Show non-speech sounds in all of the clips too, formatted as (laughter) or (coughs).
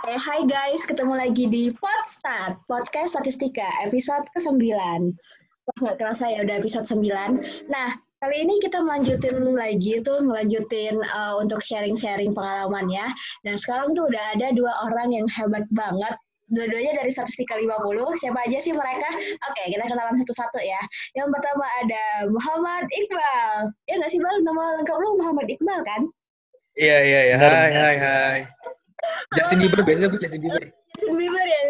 Oke, hai guys, ketemu lagi di Podstat, Podcast Statistika, episode ke-9. Wah, nggak kerasa ya, udah episode 9. Nah, kali ini kita melanjutin lagi tuh, melanjutin uh, untuk sharing-sharing pengalaman ya. Nah, sekarang tuh udah ada dua orang yang hebat banget. Dua-duanya dari Statistika 50. Siapa aja sih mereka? Oke, kita kenalan satu-satu ya. Yang pertama ada Muhammad Iqbal. Ya nggak sih, Bal? Nama lengkap lu Muhammad Iqbal kan? Iya, iya, iya. Hai, hai, hai. Justin Bieber, biasanya gue Justin Bieber. Justin Bieber ya?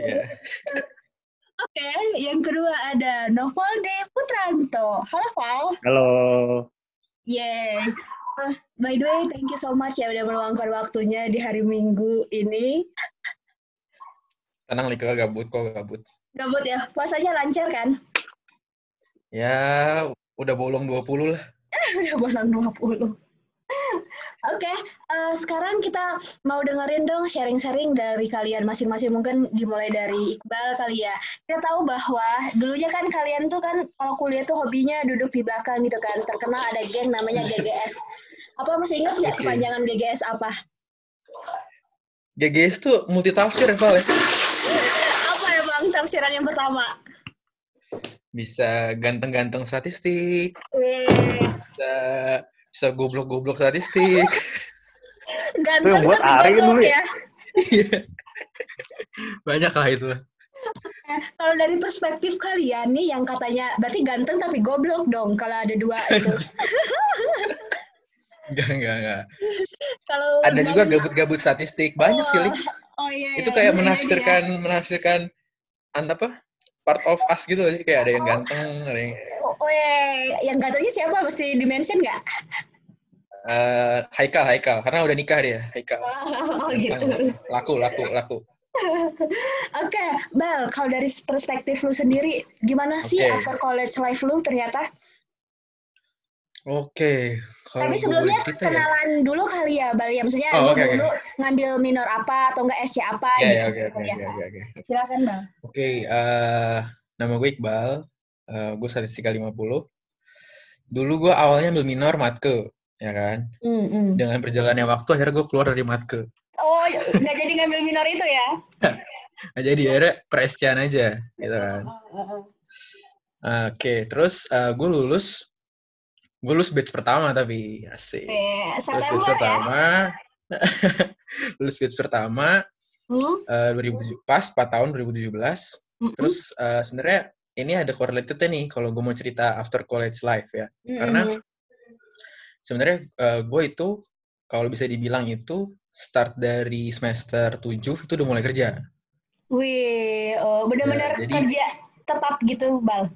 Iya. Oke, yang kedua ada Novalde Putranto. Halo, Val. Halo. Yeay. Ah, by the way, thank you so much ya udah meluangkan waktunya di hari Minggu ini. Tenang, Lika, gabut kok, gabut. Gabut ya, puasanya lancar kan? Ya, udah bolong 20 lah. (laughs) udah bolong 20. Oke, eh, sekarang kita mau dengerin dong sharing-sharing dari kalian masing-masing. Mungkin dimulai dari Iqbal kali ya. Kita tahu bahwa dulunya kan kalian tuh kan kalau kuliah tuh hobinya duduk di belakang gitu kan. Terkenal ada geng namanya GGS. Apa masih ingat nggak Oke. kepanjangan GGS apa? GGS tuh multi tafsir ya, Val ya. Apa ya bang tafsiran yang pertama? Bisa ganteng-ganteng statistik, Eh, bisa bisa goblok-goblok statistik. Ganteng yang buat Ari dulu ya? (laughs) ya. Iya. Banyak lah itu. Eh, Kalau dari perspektif kalian nih yang katanya berarti ganteng tapi goblok dong kalau ada dua itu. (laughs) Enggak, enggak, enggak. (laughs) Kalau Ada juga gabut-gabut statistik. Banyak sih, Lik. Oh iya. Itu iya, kayak iya, menafsirkan, menafsirkan, ant apa? Part of us gitu sih. Kayak ada yang ganteng, ada yang... iya. Oh, oh yang gantengnya siapa? Mesti dimention nggak? Eh, Haikal, Haikal. Karena udah nikah dia, Haikal. Oh gitu. Laku, laku, laku. Oke, Bel, kalau dari perspektif lu sendiri, gimana sih Oke. after college life lu ternyata? Oke, kalau Tapi sebelumnya cerita ya. kenalan dulu kali ya, Bal. Ya, maksudnya Oh, oke. dulu ngambil minor apa atau enggak SC apa Ya, gitu. ya, oke, oke, Ya. oke. Silakan, Bal. Oke, eh, nama gue Iqbal. Eh, gue statistika 50. Dulu gue awalnya ambil minor matke, ya kan? Hmm, hmm. Dengan berjalannya waktu, akhirnya gue keluar dari matke. Oh, nggak jadi ngambil minor itu ya? (laughs) Nah, jadi akhirnya prescian aja, gitu kan. Oh, oh, oh. Oke, terus eh, gue lulus. Gue lulus batch pertama tapi, asik. Oke, Lulus batch ya? pertama. (laughs) lulus batch pertama, Hmm? eh, 2007, pas 4 tahun 2017. Mm-mm. Terus eh, sebenarnya ini ada correlated nih kalau gue mau cerita after college life ya. karena- Mm-mm. Sebenarnya eh, gue itu kalau bisa dibilang itu start dari semester 7 itu udah mulai kerja. Wih, oh, benar-benar Ya, jadi- kerja tetap gitu, Bal.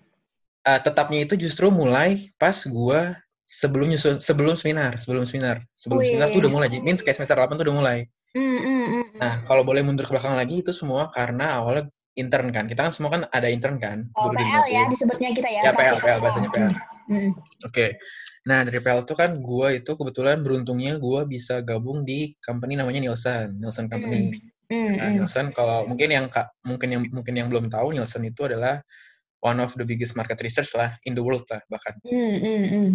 Eh, tetapnya itu justru mulai pas gue sebelum nyusun sebelum seminar, sebelum seminar, sebelum Wih. seminar tuh udah mulai. Means kayak semester 8 tuh udah mulai. Mm, mm, mm. Nah, kalau boleh mundur ke belakang lagi itu semua karena awalnya intern kan. Kita kan semua kan ada intern kan. Oh, 2050. PL ya disebutnya kita ya. Ya, PL. PL bahasanya PL. Mm. Oke. Nah, dari PL itu kan gue itu kebetulan beruntungnya gue bisa gabung di company namanya Nielsen, Nielsen Company. Mm, Nah, mm. Nielsen kalau mungkin yang mungkin yang mungkin yang belum tahu Nielsen itu adalah one of the biggest market research lah in the world lah bahkan. Mm, mm, mm.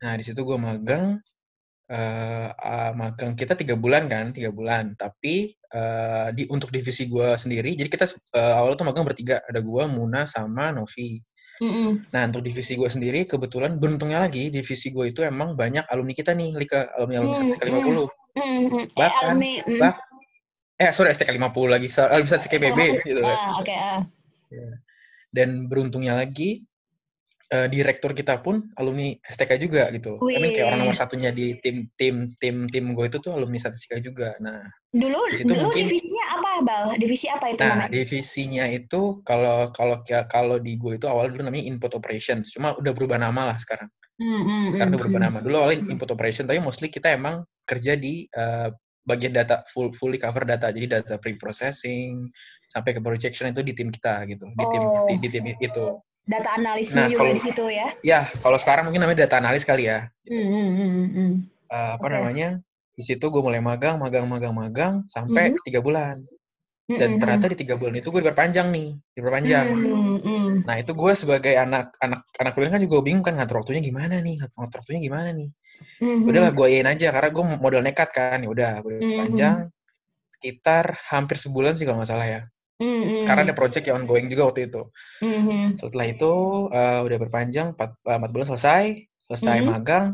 Nah, di situ gue magang eh ah, magang kita tiga bulan kan, tiga bulan. Tapi eh, di untuk divisi gue sendiri, jadi kita eh, awalnya tuh magang bertiga, ada gue, Muna, sama Novi. Mm, mm. Nah, untuk divisi gue sendiri, kebetulan beruntungnya lagi, divisi gue itu emang banyak alumni kita nih, Lika, alumni-alumni Hmm, STK 50. Mm, mm. Eh, Bahkan, alumni, mm. bak- Eh, sorry, STK 50 lagi, alumni STK PB, Maksud- gitu kan. Ah, oke. ah. Dan beruntungnya lagi, eh, direktur kita pun alumni STK juga, gitu. I mean, kayak orang Wih. nomor satunya di tim tim tim tim gue itu tuh alumni statistika juga. Nah, Dulu, Di situ dulu mungkin- divisinya apa, Bal? Divisi apa itu nah namanya? divisinya itu kalau kalau kalau di gue itu awal dulu namanya input operations, cuma udah berubah nama lah sekarang. Mm, mm, sekarang mm, udah berubah mm. nama. Dulu awalnya input operation, tapi mostly kita emang kerja di uh, bagian data full fully cover data. Jadi data pre-processing sampai ke projection itu di tim kita gitu, di tim Oh. di, di tim itu. Data analisnya Nah, juga kalau- di situ ya. Ya, kalau sekarang mungkin namanya data analis kali ya. Mm, mm, mm, mm. Uh, apa Oke. namanya? Di situ gue mulai magang, magang, magang, magang sampai tiga bulan. Mm, Dan mm, ternyata di tiga bulan itu gue diperpanjang nih, diperpanjang. Mm, mm. Nah itu gue sebagai anak anak anak kuliah kan juga bingung kan ngatur waktunya gimana nih, ngatur waktunya gimana nih. Mhm. Udahlah gue iain aja karena gue modal nekat kan, ya udah Mhm. panjang. sekitar hampir sebulan sih kalau nggak salah ya. Mm-hmm. Karena ada project yang ongoing juga waktu itu. Mhm. Setelah itu eh, udah berpanjang 4, bulan selesai, selesai Mhm. magang.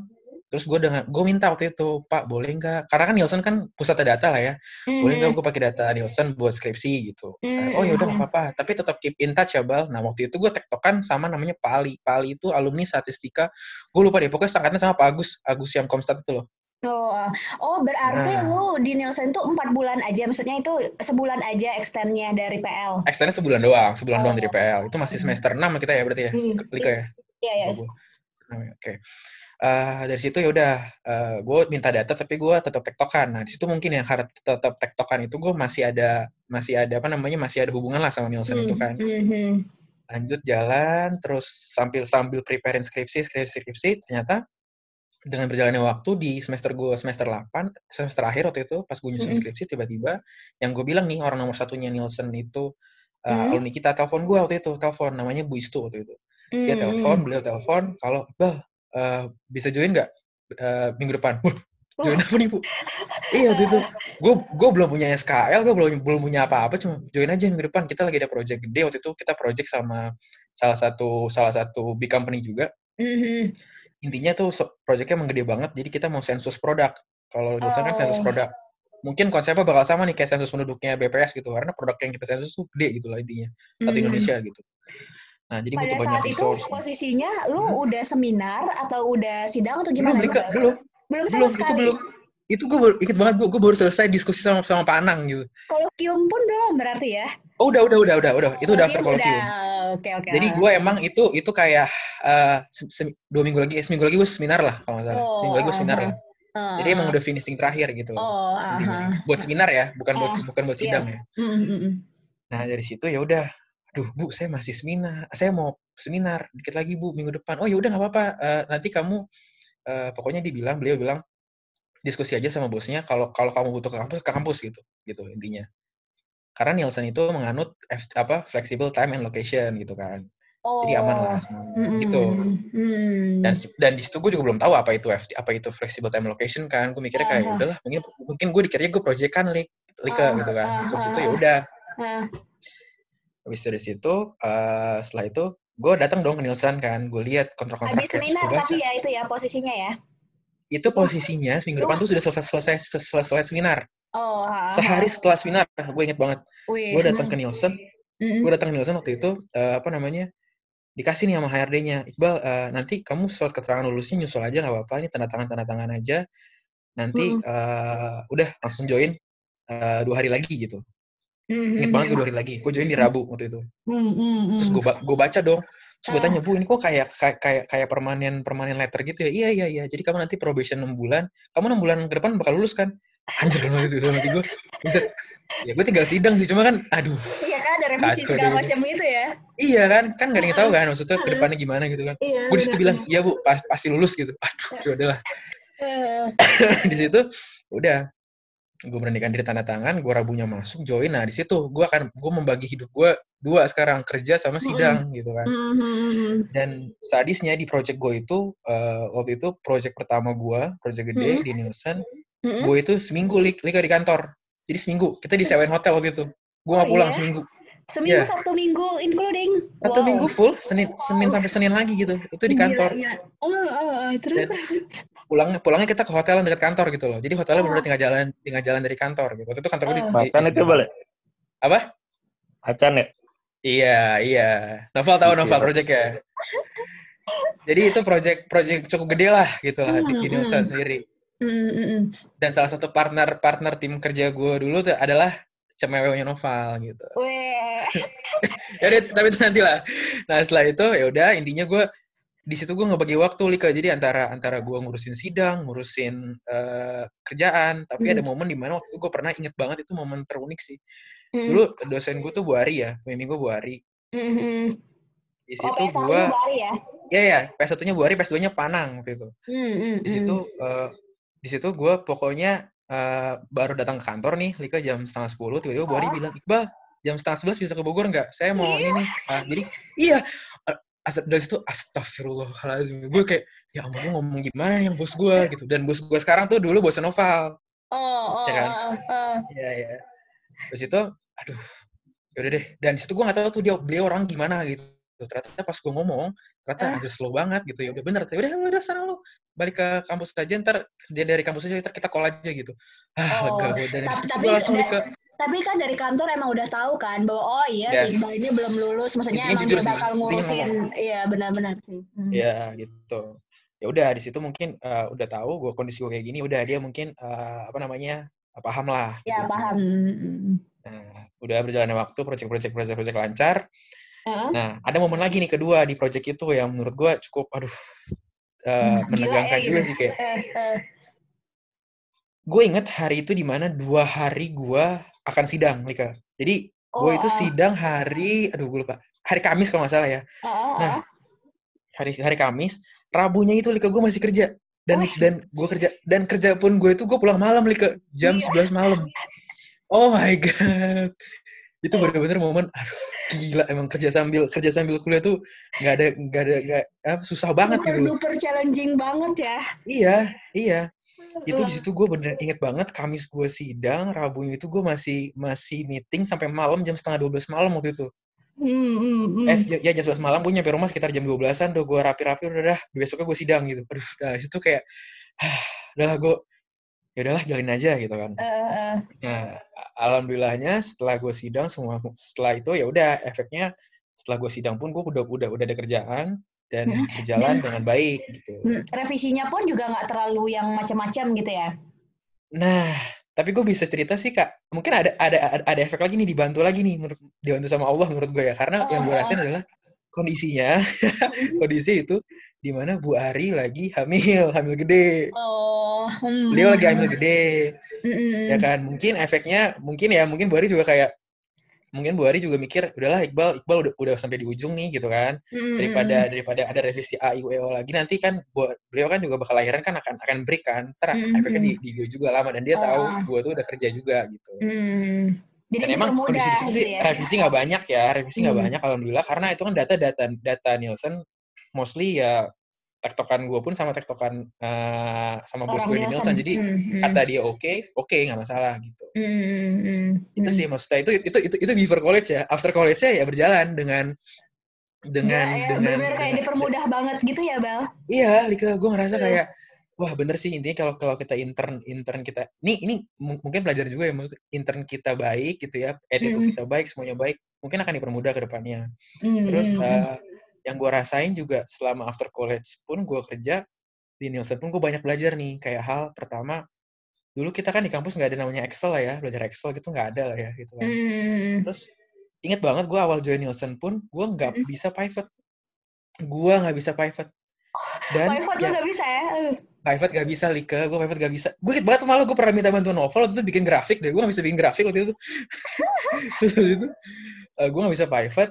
Terus gue dengan gue minta waktu itu, Pak boleh nggak? Karena kan Nielsen kan pusat data lah ya. Boleh nggak Mhm. gue pakai data Nielsen buat skripsi gitu? Saya, oh ya udah nggak Mhm. apa-apa. Tapi tetap keep in touch ya Bal. Nah waktu itu gue tektokan sama namanya Pali. Pali itu alumni statistika. Gue lupa deh. Pokoknya sangkatnya sama Pak Agus. Agus yang Komstat itu loh. Oh, oh berarti Nah. lu di Nielsen tuh empat bulan aja, maksudnya itu sebulan aja extendnya dari PL. Extendnya sebulan doang. Sebulan Oh. doang dari PL. Itu masih Hmm. semester 6 kita ya berarti ya. Hmm. Lika ya. Iya ya. Oh, gua. Eh, dari situ ya udah, gue minta data tapi gue tetap tektokan. Nah di situ mungkin yang harus tetap tektokan itu gue masih ada masih ada apa namanya masih ada hubungan lah sama Nielsen itu kan. Mhm. Lanjut jalan terus sambil sambil preparing skripsi skripsi skripsi ternyata dengan berjalannya waktu di semester gue semester 8 semester akhir waktu itu pas gue nyusun Mm-mm. skripsi tiba-tiba yang gue bilang nih orang nomor satunya Nielsen itu uh, Hmm. alumni kita telepon gue waktu itu telepon namanya Bu Istu waktu itu dia telepon beliau telepon kalau Iqbal uh, bisa join nggak? Uh, minggu depan. (laughs) Join apa nih bu? Iya waktu itu. Gue gue belum punya SKL gue belum belum punya apa-apa cuma join aja minggu depan. Kita lagi ada project gede waktu itu. Kita project sama salah satu salah satu big company juga. Mhm. intinya tuh projectnya emang gede banget jadi kita mau sensus produk. Kalau Nielsen kan sensus Oh. produk. Mungkin konsepnya bakal sama nih kayak sensus penduduknya BPS gitu. Karena produk yang kita sensus tuh gede gitu lah intinya. Satu Mhm. Indonesia gitu nah jadi Pada butuh banyak saat itu resource posisinya lu Hmm. udah seminar atau udah sidang atau belum gimana? Belum Belum sama belum itu belum itu gue baru ikut banget gue baru selesai diskusi sama sama Pak Anang gitu Kolokium pun belum berarti ya? oh udah udah udah udah udah itu udah after Kolokium. Oke oke. jadi gue emang itu itu kayak eh, se- dua minggu lagi eh, seminggu lagi gue seminar lah kalau nggak salah Oh, seminggu lagi gue seminar aha. lah Ah, jadi emang udah finishing terakhir gitu Oh, intinya. aha. buat seminar ya bukan buat Ah, bukan buat iya. sidang ya Mm, mm, mm. Nah dari situ ya udah, aduh bu, saya masih seminar, saya mau seminar dikit lagi bu minggu depan. Oh ya udah nggak apa-apa, Eh, nanti kamu eh, pokoknya dibilang, beliau bilang diskusi aja sama bosnya. Kalau kalau kamu butuh ke kampus, ke kampus gitu, gitu intinya. Karena Nielsen itu menganut F- apa flexible time and location gitu kan, Oh. jadi aman lah semuanya, Mm, gitu. mm. Dan dan di situ gue juga belum tahu apa itu FT, apa itu flexible time location kan. Gue mikirnya kayak udahlah, mungkin mungkin gue dikiranya gue project kan lik, like, Ah, gitu kan. ah, Terus itu ya udah, Ah, Habis dari situ, eh, setelah itu gue datang dong ke Nielsen kan, gue lihat kontrak-kontraknya, habis seminar baca. tapi ya itu ya posisinya ya. Itu posisinya seminggu depan tuh sudah selesai selesai selesai, selesai seminar. Oh. Sehari setelah seminar, gue inget banget. Gue datang mm, ke Nielsen, mm, gue datang ke Nielsen waktu itu eh, apa namanya dikasih nih sama HRD-nya, Iqbal eh, nanti kamu surat keterangan lulusnya nyusul aja nggak apa-apa, ini tanda tangan tanda tangan aja. Nanti Mm. eh, udah langsung join eh, dua hari lagi gitu. Mm, Ingat mm, banget gue dua hari lagi. Gue join di Rabu waktu itu. mm, mm, terus gue gue baca dong. Terus gue tanya bu ini kok kayak kayak kayak kayak permanen permanen letter gitu ya? Iya iya iya. Jadi kamu nanti probation 6 bulan kamu 6 bulan ke depan bakal lulus kan? (laughs) Anjir hati dalam hati gue bisa ya gue tinggal sidang sih cuma kan aduh. Iya kan ada revisi Kacau segala macam itu ya. iya kan kan gak ada yang tahu kan maksudnya ke depannya gimana gitu kan. Iya. gue di situ benar. bilang iya bu pas- pasti lulus gitu. (laughs) Aduh ya udahlah. Eh, (laughs) di situ udah gue beranikan diri tanda tangan gue rabunya masuk join. Nah di situ gue akan gue membagi hidup gue dua sekarang kerja sama sidang gitu kan. Mm, mm, mm, dan sadisnya di project gue itu eh, waktu itu project pertama gue project gede Hmm. di Nielsen mm. gue itu seminggu lik lika di kantor. Jadi seminggu kita disewain hotel waktu itu. Gue nggak Oh, pulang iya? seminggu Seminggu Iya. Sabtu Minggu including. satu Wow. minggu full senin senin sampai senin lagi gitu itu di kantor iya. Oh, oh, oh, terus Dan- pulangnya pulangnya kita ke hotel yang dekat kantor gitu loh jadi hotelnya Oh. benar tinggal jalan tinggal jalan dari kantor gitu waktu itu kantor gue di, Oh. di- Macan itu balik. apa Macan ya? iya iya novel tahu Iya. novel project ya jadi itu project project cukup gede lah gitu lah di, di Hmm, Nielsen hmm. sendiri Mm, mm, mm. dan salah satu partner partner tim kerja gue dulu tuh adalah cemewenya Noval gitu. (laughs) Ya udah, tapi itu nanti lah. Nah setelah itu ya udah intinya gue di situ gue ngebagi waktu Lika jadi antara antara gue ngurusin sidang, ngurusin eh, kerjaan, tapi ada Hmm. momen di mana waktu itu gue pernah inget banget itu momen terunik sih. Mm, Dulu dosen gue tuh Bu Ari ya, pembimbing gue Bu Ari. mm, mm. Di Oh, situ PS1 gue, ya? ya ya, PS1-nya Bu Ari, PS2-nya Panang waktu itu. Mm, mm, Di situ eh, di situ gue pokoknya eh, baru datang ke kantor nih, Lika jam setengah sepuluh, tiba-tiba Bu Ari Oh. bilang, Iqbal, jam setengah sebelas bisa ke Bogor nggak? Saya mau ini nih. Ah, jadi, iya. As- dari situ, astagfirullahaladzim. Gue kayak, ya ampun, gue ngomong gimana nih yang bos gue gitu. Dan bos gue sekarang tuh dulu bosnya Noval. Oh, oh, Ya kan? oh, oh. Iya, iya. Terus itu, aduh, yaudah deh. Dan situ gue gak tahu tuh dia beliau orang gimana gitu. Ternyata pas gue ngomong, ternyata Ah. anjir slow banget gitu. Ya udah bener, ya udah udah sana lu balik ke kampus aja ntar kerja dari kampus aja ntar kita call aja gitu. Ah, Oh, lega gue. Dan tapi- tapi gue langsung da- ke Tapi kan dari kantor emang udah tahu kan bahwa oh iya Yes. si ini belum lulus, maksudnya Intinya emang jujur dia bakal ngurusin. Iya benar-benar sih. Hmm. ya gitu. Ya udah di situ mungkin eh, udah tahu gue kondisi gue kayak gini, udah dia mungkin eh, apa namanya paham lah. Ya gitu. paham. Hmm. Nah, udah berjalannya waktu, proyek-proyek proyek-proyek lancar. Heeh. Nah, ada momen lagi nih kedua di project itu yang menurut gue cukup, aduh, Gila menegangkan ya, juga sih kayak. Eh, eh. Gue inget hari itu di mana dua hari gue akan sidang, Lika. Jadi gue Oh, itu ah. sidang hari, aduh gue lupa, hari Kamis kalau nggak salah ya. Heeh, Nah, hari hari Kamis, Rabunya itu Lika gue masih kerja dan Oh. dan gue kerja dan kerja pun gue itu gue pulang malam Lika jam Iya. 11 malam. Oh my god. Itu bener-bener momen aduh gila emang kerja sambil kerja sambil kuliah tuh nggak ada nggak ada nggak apa, susah banget super gitu. loh. duper challenging banget ya. Iya, iya. Itu di situ gue bener inget banget Kamis gue sidang, Rabunya itu gue masih masih meeting sampai malam jam setengah 12 malam waktu itu. Hmm, hmm, hmm. Eh, ya jam 11 malam gue nyampe rumah sekitar jam 12-an, udah gue rapi-rapi, udah dah, besoknya gue sidang gitu. Aduh, nah di situ kayak, (sighs) ah, udahlah gue, ya udahlah jalin aja gitu kan. Eh. Nah, alhamdulillahnya setelah gue sidang semua, setelah itu ya udah efeknya setelah gue sidang pun gue udah udah udah ada kerjaan dan Mm-mm. berjalan Dan- dengan baik gitu. Hmm, Revisinya pun juga nggak terlalu yang macam-macam gitu ya. Nah, tapi gue bisa cerita sih kak, mungkin ada ada ada, efek lagi nih dibantu lagi nih menurut dibantu sama Allah menurut gue ya, karena yang gue Oh, oh. rasain adalah kondisinya (laughs) kondisi itu di mana Bu Ari lagi hamil, hamil gede. Oh, hmm, Beliau lagi hamil gede, Hmm, ya kan? Mungkin efeknya, mungkin ya, mungkin Bu Ari juga kayak, mungkin Bu Ari juga mikir, udahlah Iqbal, Iqbal udah, udah sampai di ujung nih gitu kan. hmm, Daripada daripada ada revisi A, I, U, E, O lagi nanti kan bu- beliau kan juga bakal lahiran kan akan akan break kan. Ntar Hmm, efeknya di, di gue juga lama dan dia Oh, tahu oh. gue tuh udah kerja juga gitu. Hmm. Jadi Dan emang kondisi di dipermudah situ gitu sih ya. revisi nggak banyak ya, revisi nggak Hmm. banyak alhamdulillah karena itu kan data data data Nielsen mostly ya tektokan gue pun sama tektokan eh, sama bos gue di Nielsen. Jadi hmm. kata dia oke, oke nggak masalah gitu. Hmm, hmm, Itu sih maksudnya itu itu itu itu before college ya. After college-nya ya berjalan dengan dengan Gila ya, dengan, bener-bener kayak dengan- dipermudah banget gitu ya, Bal. Iya, Lika, gue ngerasa Iya. kayak wah bener sih intinya kalau kalau kita intern intern kita ini ini mu- mungkin pelajaran juga ya intern kita baik gitu ya attitude Mm. kita baik semuanya baik mungkin akan dipermudah ke depannya Hmm, terus eh, yang gue rasain juga selama after college pun gue kerja di Nielsen pun gue banyak belajar nih kayak hal pertama dulu kita kan di kampus nggak ada namanya Excel lah ya belajar Excel gitu nggak ada lah ya gitu kan Hmm, terus inget banget gue awal join Nielsen pun gue nggak Mm. bisa pivot gue nggak bisa pivot dan Pivot ya nggak bisa ya? Eh. pivot gak bisa Lika, gue pivot gak bisa. Gue inget banget malah gue pernah minta bantuan novel waktu itu bikin grafik deh, gue gak bisa bikin grafik waktu itu. (laughs) Terus itu gue gak bisa pivot.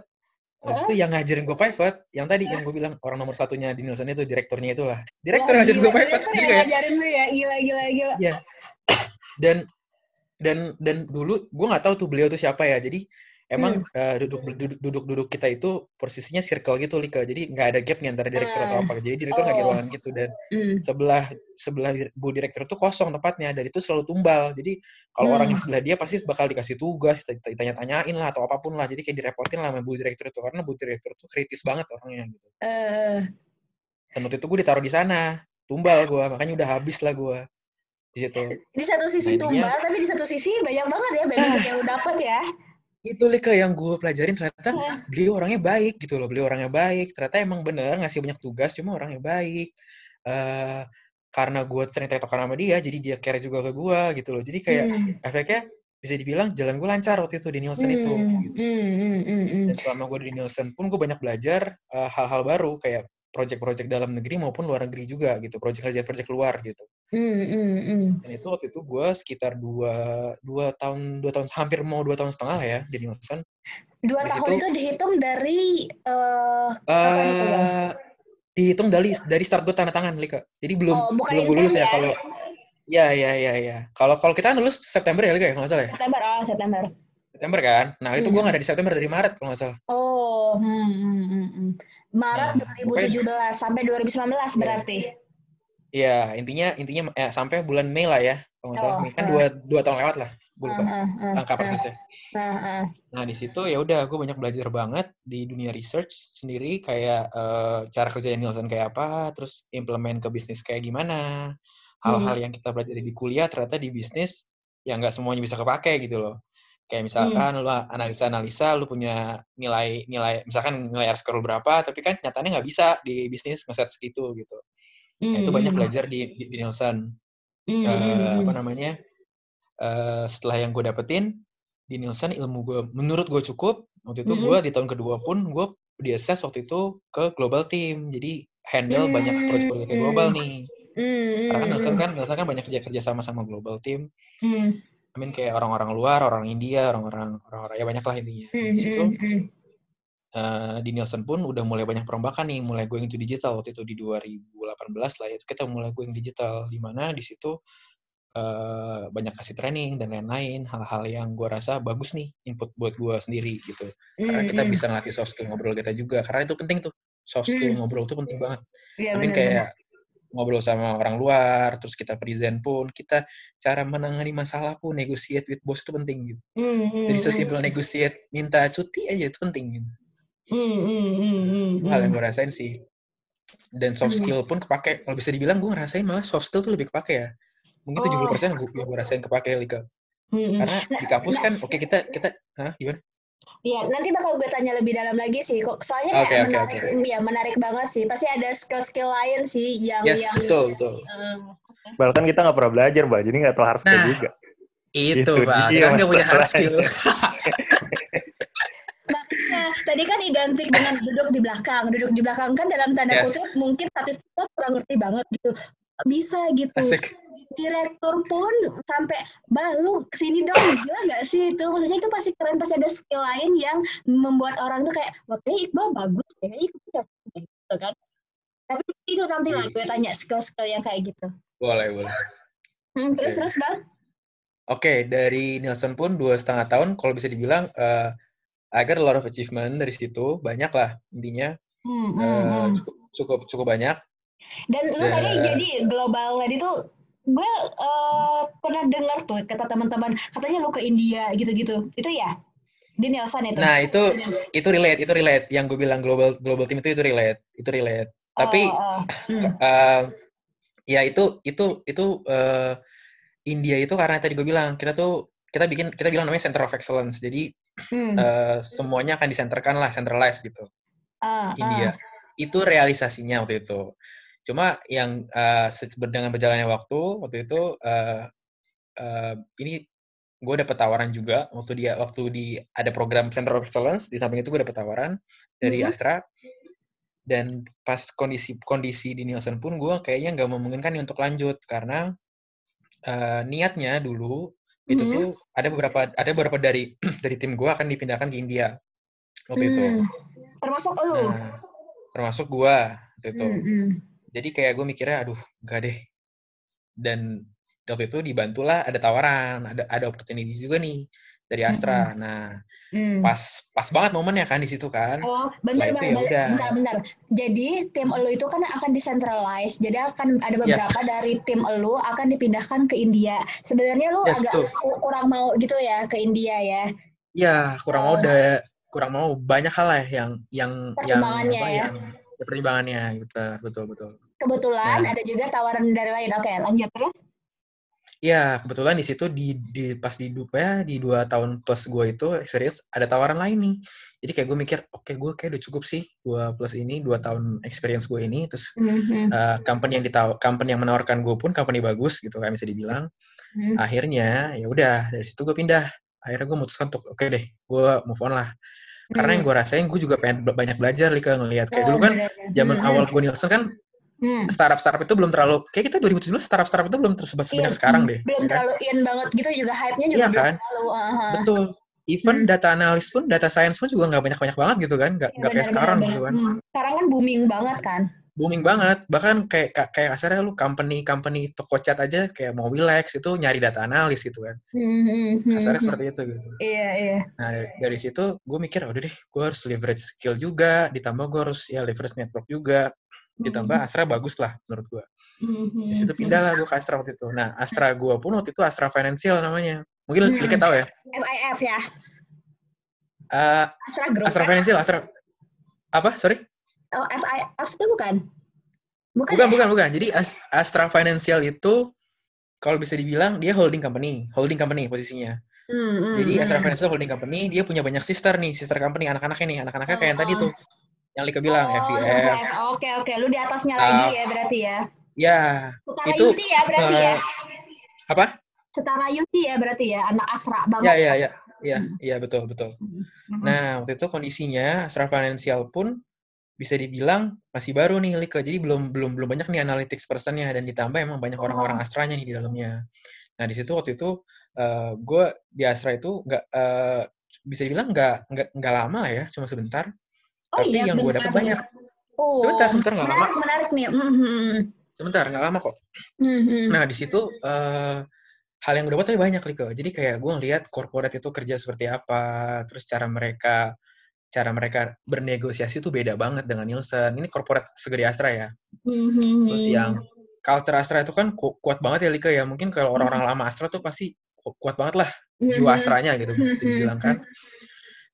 Habis itu yang ngajarin gue pivot, yang tadi yang gue bilang orang nomor satunya di Nielsen itu direkturnya itulah. Direktur yang ngajarin gue pivot. direktur Jadi yang kayak, ngajarin lu ya, gila, gila, gila. ya. Dan dan dan dulu gue nggak tahu tuh beliau tuh siapa ya. Jadi emang eh, duduk duduk duduk duduk kita itu posisinya circle gitu Lika. Jadi nggak ada gap nih antara direktur atau Ah. apa. Jadi direktur nggak di Oh. ruangan gitu dan Hmm. sebelah sebelah bu direktur itu kosong tempatnya dan itu selalu tumbal jadi kalau orang di Hmm. sebelah dia pasti bakal dikasih tugas dita- ditanya-tanyain lah atau apa pun lah jadi kayak direpotin lah sama bu direktur itu karena bu direktur itu kritis banget orangnya gitu Eh, dan waktu itu gue ditaruh di sana tumbal gue makanya udah habis lah gue di situ di satu sisi Nah, tumbal, tapi di satu sisi banyak banget ya benefit yang lu dapet ya. Itu Lika yang gue pelajarin ternyata Wah. beliau orangnya baik gitu loh beliau orangnya baik ternyata emang bener ngasih banyak tugas cuma orangnya baik eh karena gue sering tektokan sama dia jadi dia care juga ke gue gitu loh jadi kayak Hmm. efeknya bisa dibilang jalan gue lancar waktu itu di Nielsen itu. Hmm, hmm, hmm, hmm, hmm. Dan selama gue di Nielsen pun gue banyak belajar eh, hal-hal baru kayak project-project dalam negeri maupun luar negeri juga gitu, project kerja project luar gitu. Hmm, hmm, hmm. Dan itu waktu itu gue sekitar dua dua tahun dua tahun hampir mau dua tahun setengah lah ya di Nielsen. Dua Di tahun situ- itu dihitung dari eh itu, Bang? eh dihitung dari dari start gue tanda tangan Lika. Jadi belum Oh, belum gue lulus ya ya? kalau ya ya ya ya. Kalau kalau kita kan lulus September ya Lika ya kalau nggak salah ya. September, oh September. September kan. Nah itu Hmm. gue nggak ada di September dari Maret kalau nggak salah. Oh, hmm, hmm, hmm, hmm. Maret Nah, 2017 sampai 2019 berarti. Iya, intinya intinya eh, sampai bulan Mei lah ya. Kalau nggak salah, Oh, Mei kan oh. dua, dua tahun lewat lah. gue lupa Ah, ah, ah, angka ah, persisnya. ah, ah. Nah di situ ya udah gue banyak belajar banget di dunia research sendiri kayak eh, cara kerjanya Nielsen kayak apa, terus implement ke bisnis kayak gimana, hal-hal Hmm. yang kita pelajari di kuliah ternyata di bisnis ya nggak semuanya bisa kepake gitu loh. Kayak Hmm. misalkan lu analisa-analisa, lu punya nilai nilai misalkan nilai R score berapa, tapi kan nyatanya nggak bisa di bisnis ngeset segitu gitu. Nah itu banyak Hmm. belajar di, di, di Nielsen. Hmm, hmm, Eh, apa hmm. namanya? eh, setelah yang gue dapetin di Nielsen ilmu gue menurut gue cukup waktu itu Mm-mm. gue di tahun kedua pun gue di assess waktu itu ke global team jadi handle banyak proyek-proyek Hmm. global nih Hmm, karena kan hmm, Nielsen hmm. kan Nielsen kan banyak kerja kerja sama sama global team Hmm, I mean kayak orang-orang luar orang India orang-orang orang-orang ya banyak lah intinya hmm, di situ eh, di Nielsen pun udah mulai banyak perombakan nih mulai going to digital. Waktu itu di 2018 lah ya itu kita mulai going digital di mana di situ eh, banyak kasih training dan lain-lain hal-hal yang gue rasa bagus nih input buat gue sendiri gitu. Karena kita bisa ngelatih soft skill ngobrol kita juga karena itu penting tuh. Soft skill Hmm. ngobrol itu penting banget. Mean benar-benar. kayak ngobrol sama orang luar terus kita present pun kita cara menangani masalah pun negotiate with boss itu penting gitu. Hmm, hmm, hmm. sesimpel negotiate minta cuti aja itu penting gitu Hmm, hmm, hmm, hmm, itu hal yang gue rasain sih. Dan soft skill pun kepake. Kalau bisa dibilang gue ngerasain malah soft skill tuh lebih kepake ya. Mungkin tujuh Oh. puluh persen gue gue rasain kepake Lika karena Nah, di kampus nah, kan oke kita kita hah gimana? Iya, nanti bakal gue tanya lebih dalam lagi sih. Kok. Soalnya Oke, kayak oke, menarik, ya menarik banget sih. Pasti ada skill-skill lain sih yang yes yang betul betul. Eh, Bahkan kita nggak pernah belajar, Mbak. Jadi nggak tahu hard skill Nah, juga. itu Itu pak. Kita nggak punya hard skill (laughs) tadi kan identik dengan (laughs) duduk di belakang. Duduk di belakang kan dalam tanda Yes. kutip mungkin statistik kurang ngerti banget gitu. Bisa gitu. asik Direktur pun sampai balu ke sini dong (coughs) gila nggak sih itu maksudnya itu pasti keren pasti ada skill lain yang membuat orang tuh kayak kayaknya Iqbal bagus kayaknya Iqbal cocok deh," gitu kan tapi itu nanti lah gue tanya skill-skill yang kayak gitu boleh boleh hmm, terus Oke. terus bang oke dari Nielsen pun dua setengah tahun kalau bisa dibilang eh I got a lot of achievement dari situ banyak lah intinya hmm, hmm, eh, hmm. cukup cukup cukup banyak dan lu Ya. tadi jadi global tadi tuh gue eh, pernah dengar tuh kata teman-teman katanya lu ke India gitu-gitu itu ya di Nielsen itu nah itu itu relate itu relate yang gue bilang global global team itu itu relate itu relate tapi Oh, oh. (clears throat) Hmm. eh, ya itu itu itu eh, India itu karena tadi gue bilang kita tuh kita bikin kita bilang namanya center of excellence jadi Hmm. eh, semuanya akan disenterkan lah centralized gitu ah. India itu realisasinya waktu itu cuma yang se- dengan berjalannya waktu waktu itu eh, eh, ini gue dapet tawaran juga waktu dia waktu di ada program Center of Excellence di samping itu gue dapet tawaran dari Mhm. Astra dan pas kondisi kondisi di Nielsen pun gue kayaknya nggak memungkinkan nih untuk lanjut karena eh, niatnya dulu itu Mhm. tuh ada beberapa ada beberapa dari (clears throat) dari tim gue akan dipindahkan ke India waktu itu Hmm. Termasuk lu. nah termasuk gue waktu itu Hmm, hmm. jadi kayak gue mikirnya aduh enggak deh dan waktu itu dibantulah ada tawaran ada ada opportunity juga nih dari Astra nah Hmm. pas pas banget momennya kan di situ kan Oh, itu bentar, ya udah. bentar, bentar. Jadi tim elu itu kan akan decentralize. Jadi akan ada beberapa dari tim elu akan dipindahkan ke India. Sebenarnya lu Yes, agak betul. ku- kurang mau gitu ya ke India ya. ya kurang mau Oh. da, kurang mau banyak hal lah yang yang yang Pertimbangannya apa ya. yang ya, pertimbangannya gitu betul betul Kebetulan Nah. ada juga tawaran dari lain. Oke, lanjut terus. Ya kebetulan di situ di, di pas di ya di dua tahun plus gue itu serius ada tawaran lain nih. Jadi kayak gue mikir oke gue kayak udah cukup sih dua plus ini dua tahun experience gue ini. Terus Hmm, hmm, uh, company yang ditaw company yang menawarkan gue pun company bagus gitu kan bisa dibilang. Hmm. akhirnya ya udah dari situ gue pindah. Akhirnya gue memutuskan untuk oke deh gue move on lah. Karena yang gue rasain gue juga pengen banyak belajar Lika ngelihat. Kayak Oh, dulu kan bener-bener. zaman Hmm, awal gue Nielsen kan hmm. startup startup itu belum terlalu kayak kita 2017 startup startup itu belum terus sebanyak Iya, sekarang deh Belum ya kan? terlalu in banget gitu juga hype-nya juga Iya belum kan? terlalu. aha. betul even Hmm. data analis pun data science pun juga nggak banyak banyak banget gitu kan nggak nggak kayak sekarang benar, gitu kan. Hmm. Sekarang kan booming banget kan. booming banget bahkan kayak ka- kayak kasarnya lu company company toko cat aja kayak mau Wilex itu nyari data analis gitu kan Hmm, hmm, hmm, kasarnya hmm. seperti itu gitu Iya, iya. Nah dari, dari situ gue mikir udah deh gue harus leverage skill juga ditambah gue harus ya leverage network juga ditambah Astra bagus lah menurut gue. Mhm. Di situ pindah lah gue ke Astra waktu itu. Nah, Astra gue pun waktu itu Astra Financial namanya. Mungkin Hmm. Lika tahu ya. FIF ya. Eh, Astra Group. Astra kan? Financial, Astra apa? Sorry? Oh, FIF itu bukan? Bukan. Bukan, ya? bukan, bukan. Jadi As- Astra Financial itu kalau bisa dibilang dia holding company, holding company posisinya. Hmm, hmm, Jadi hmm. Astra Financial holding company dia punya banyak sister nih, sister company anak-anaknya nih, anak-anaknya kayak yang tadi Oh. tuh. Yang Lika bilang Oh, FIF. Oke, oke. Lu di atasnya Ah. lagi ya berarti ya. Ya, Setara itu, Yuti ya berarti eh, ya. apa? Setara Yuti ya berarti ya. Anak Astra banget. Ya, ya, ya. Ya, Hmm. iya betul, betul. Mhm. Nah, waktu itu kondisinya Astra Financial pun bisa dibilang masih baru nih Lika. Jadi belum belum belum banyak nih analytics personnya dan ditambah emang banyak orang-orang Oh. Astranya nih di dalamnya. Nah, di situ waktu itu gue di Astra itu nggak eh, bisa dibilang nggak nggak lama lah ya, cuma sebentar. Oh Tapi iya, yang gue dapat banyak. Oh, Sebentar, sebentar, nggak menarik, menarik nih. Mhm. Sebentar, nggak lama kok. Mhm. Nah, di situ eh, hal yang gue dapat tapi banyak Lika. Jadi kayak gue ngeliat corporate itu kerja seperti apa, terus cara mereka cara mereka bernegosiasi itu beda banget dengan Nielsen. Ini corporate segede Astra ya. Mhm. Terus yang culture Astra itu kan ku- kuat banget ya Lika ya. Mungkin kalau orang-orang lama Astra tuh pasti ku- kuat banget lah jiwa. Astranya gitu bisa dibilang kan.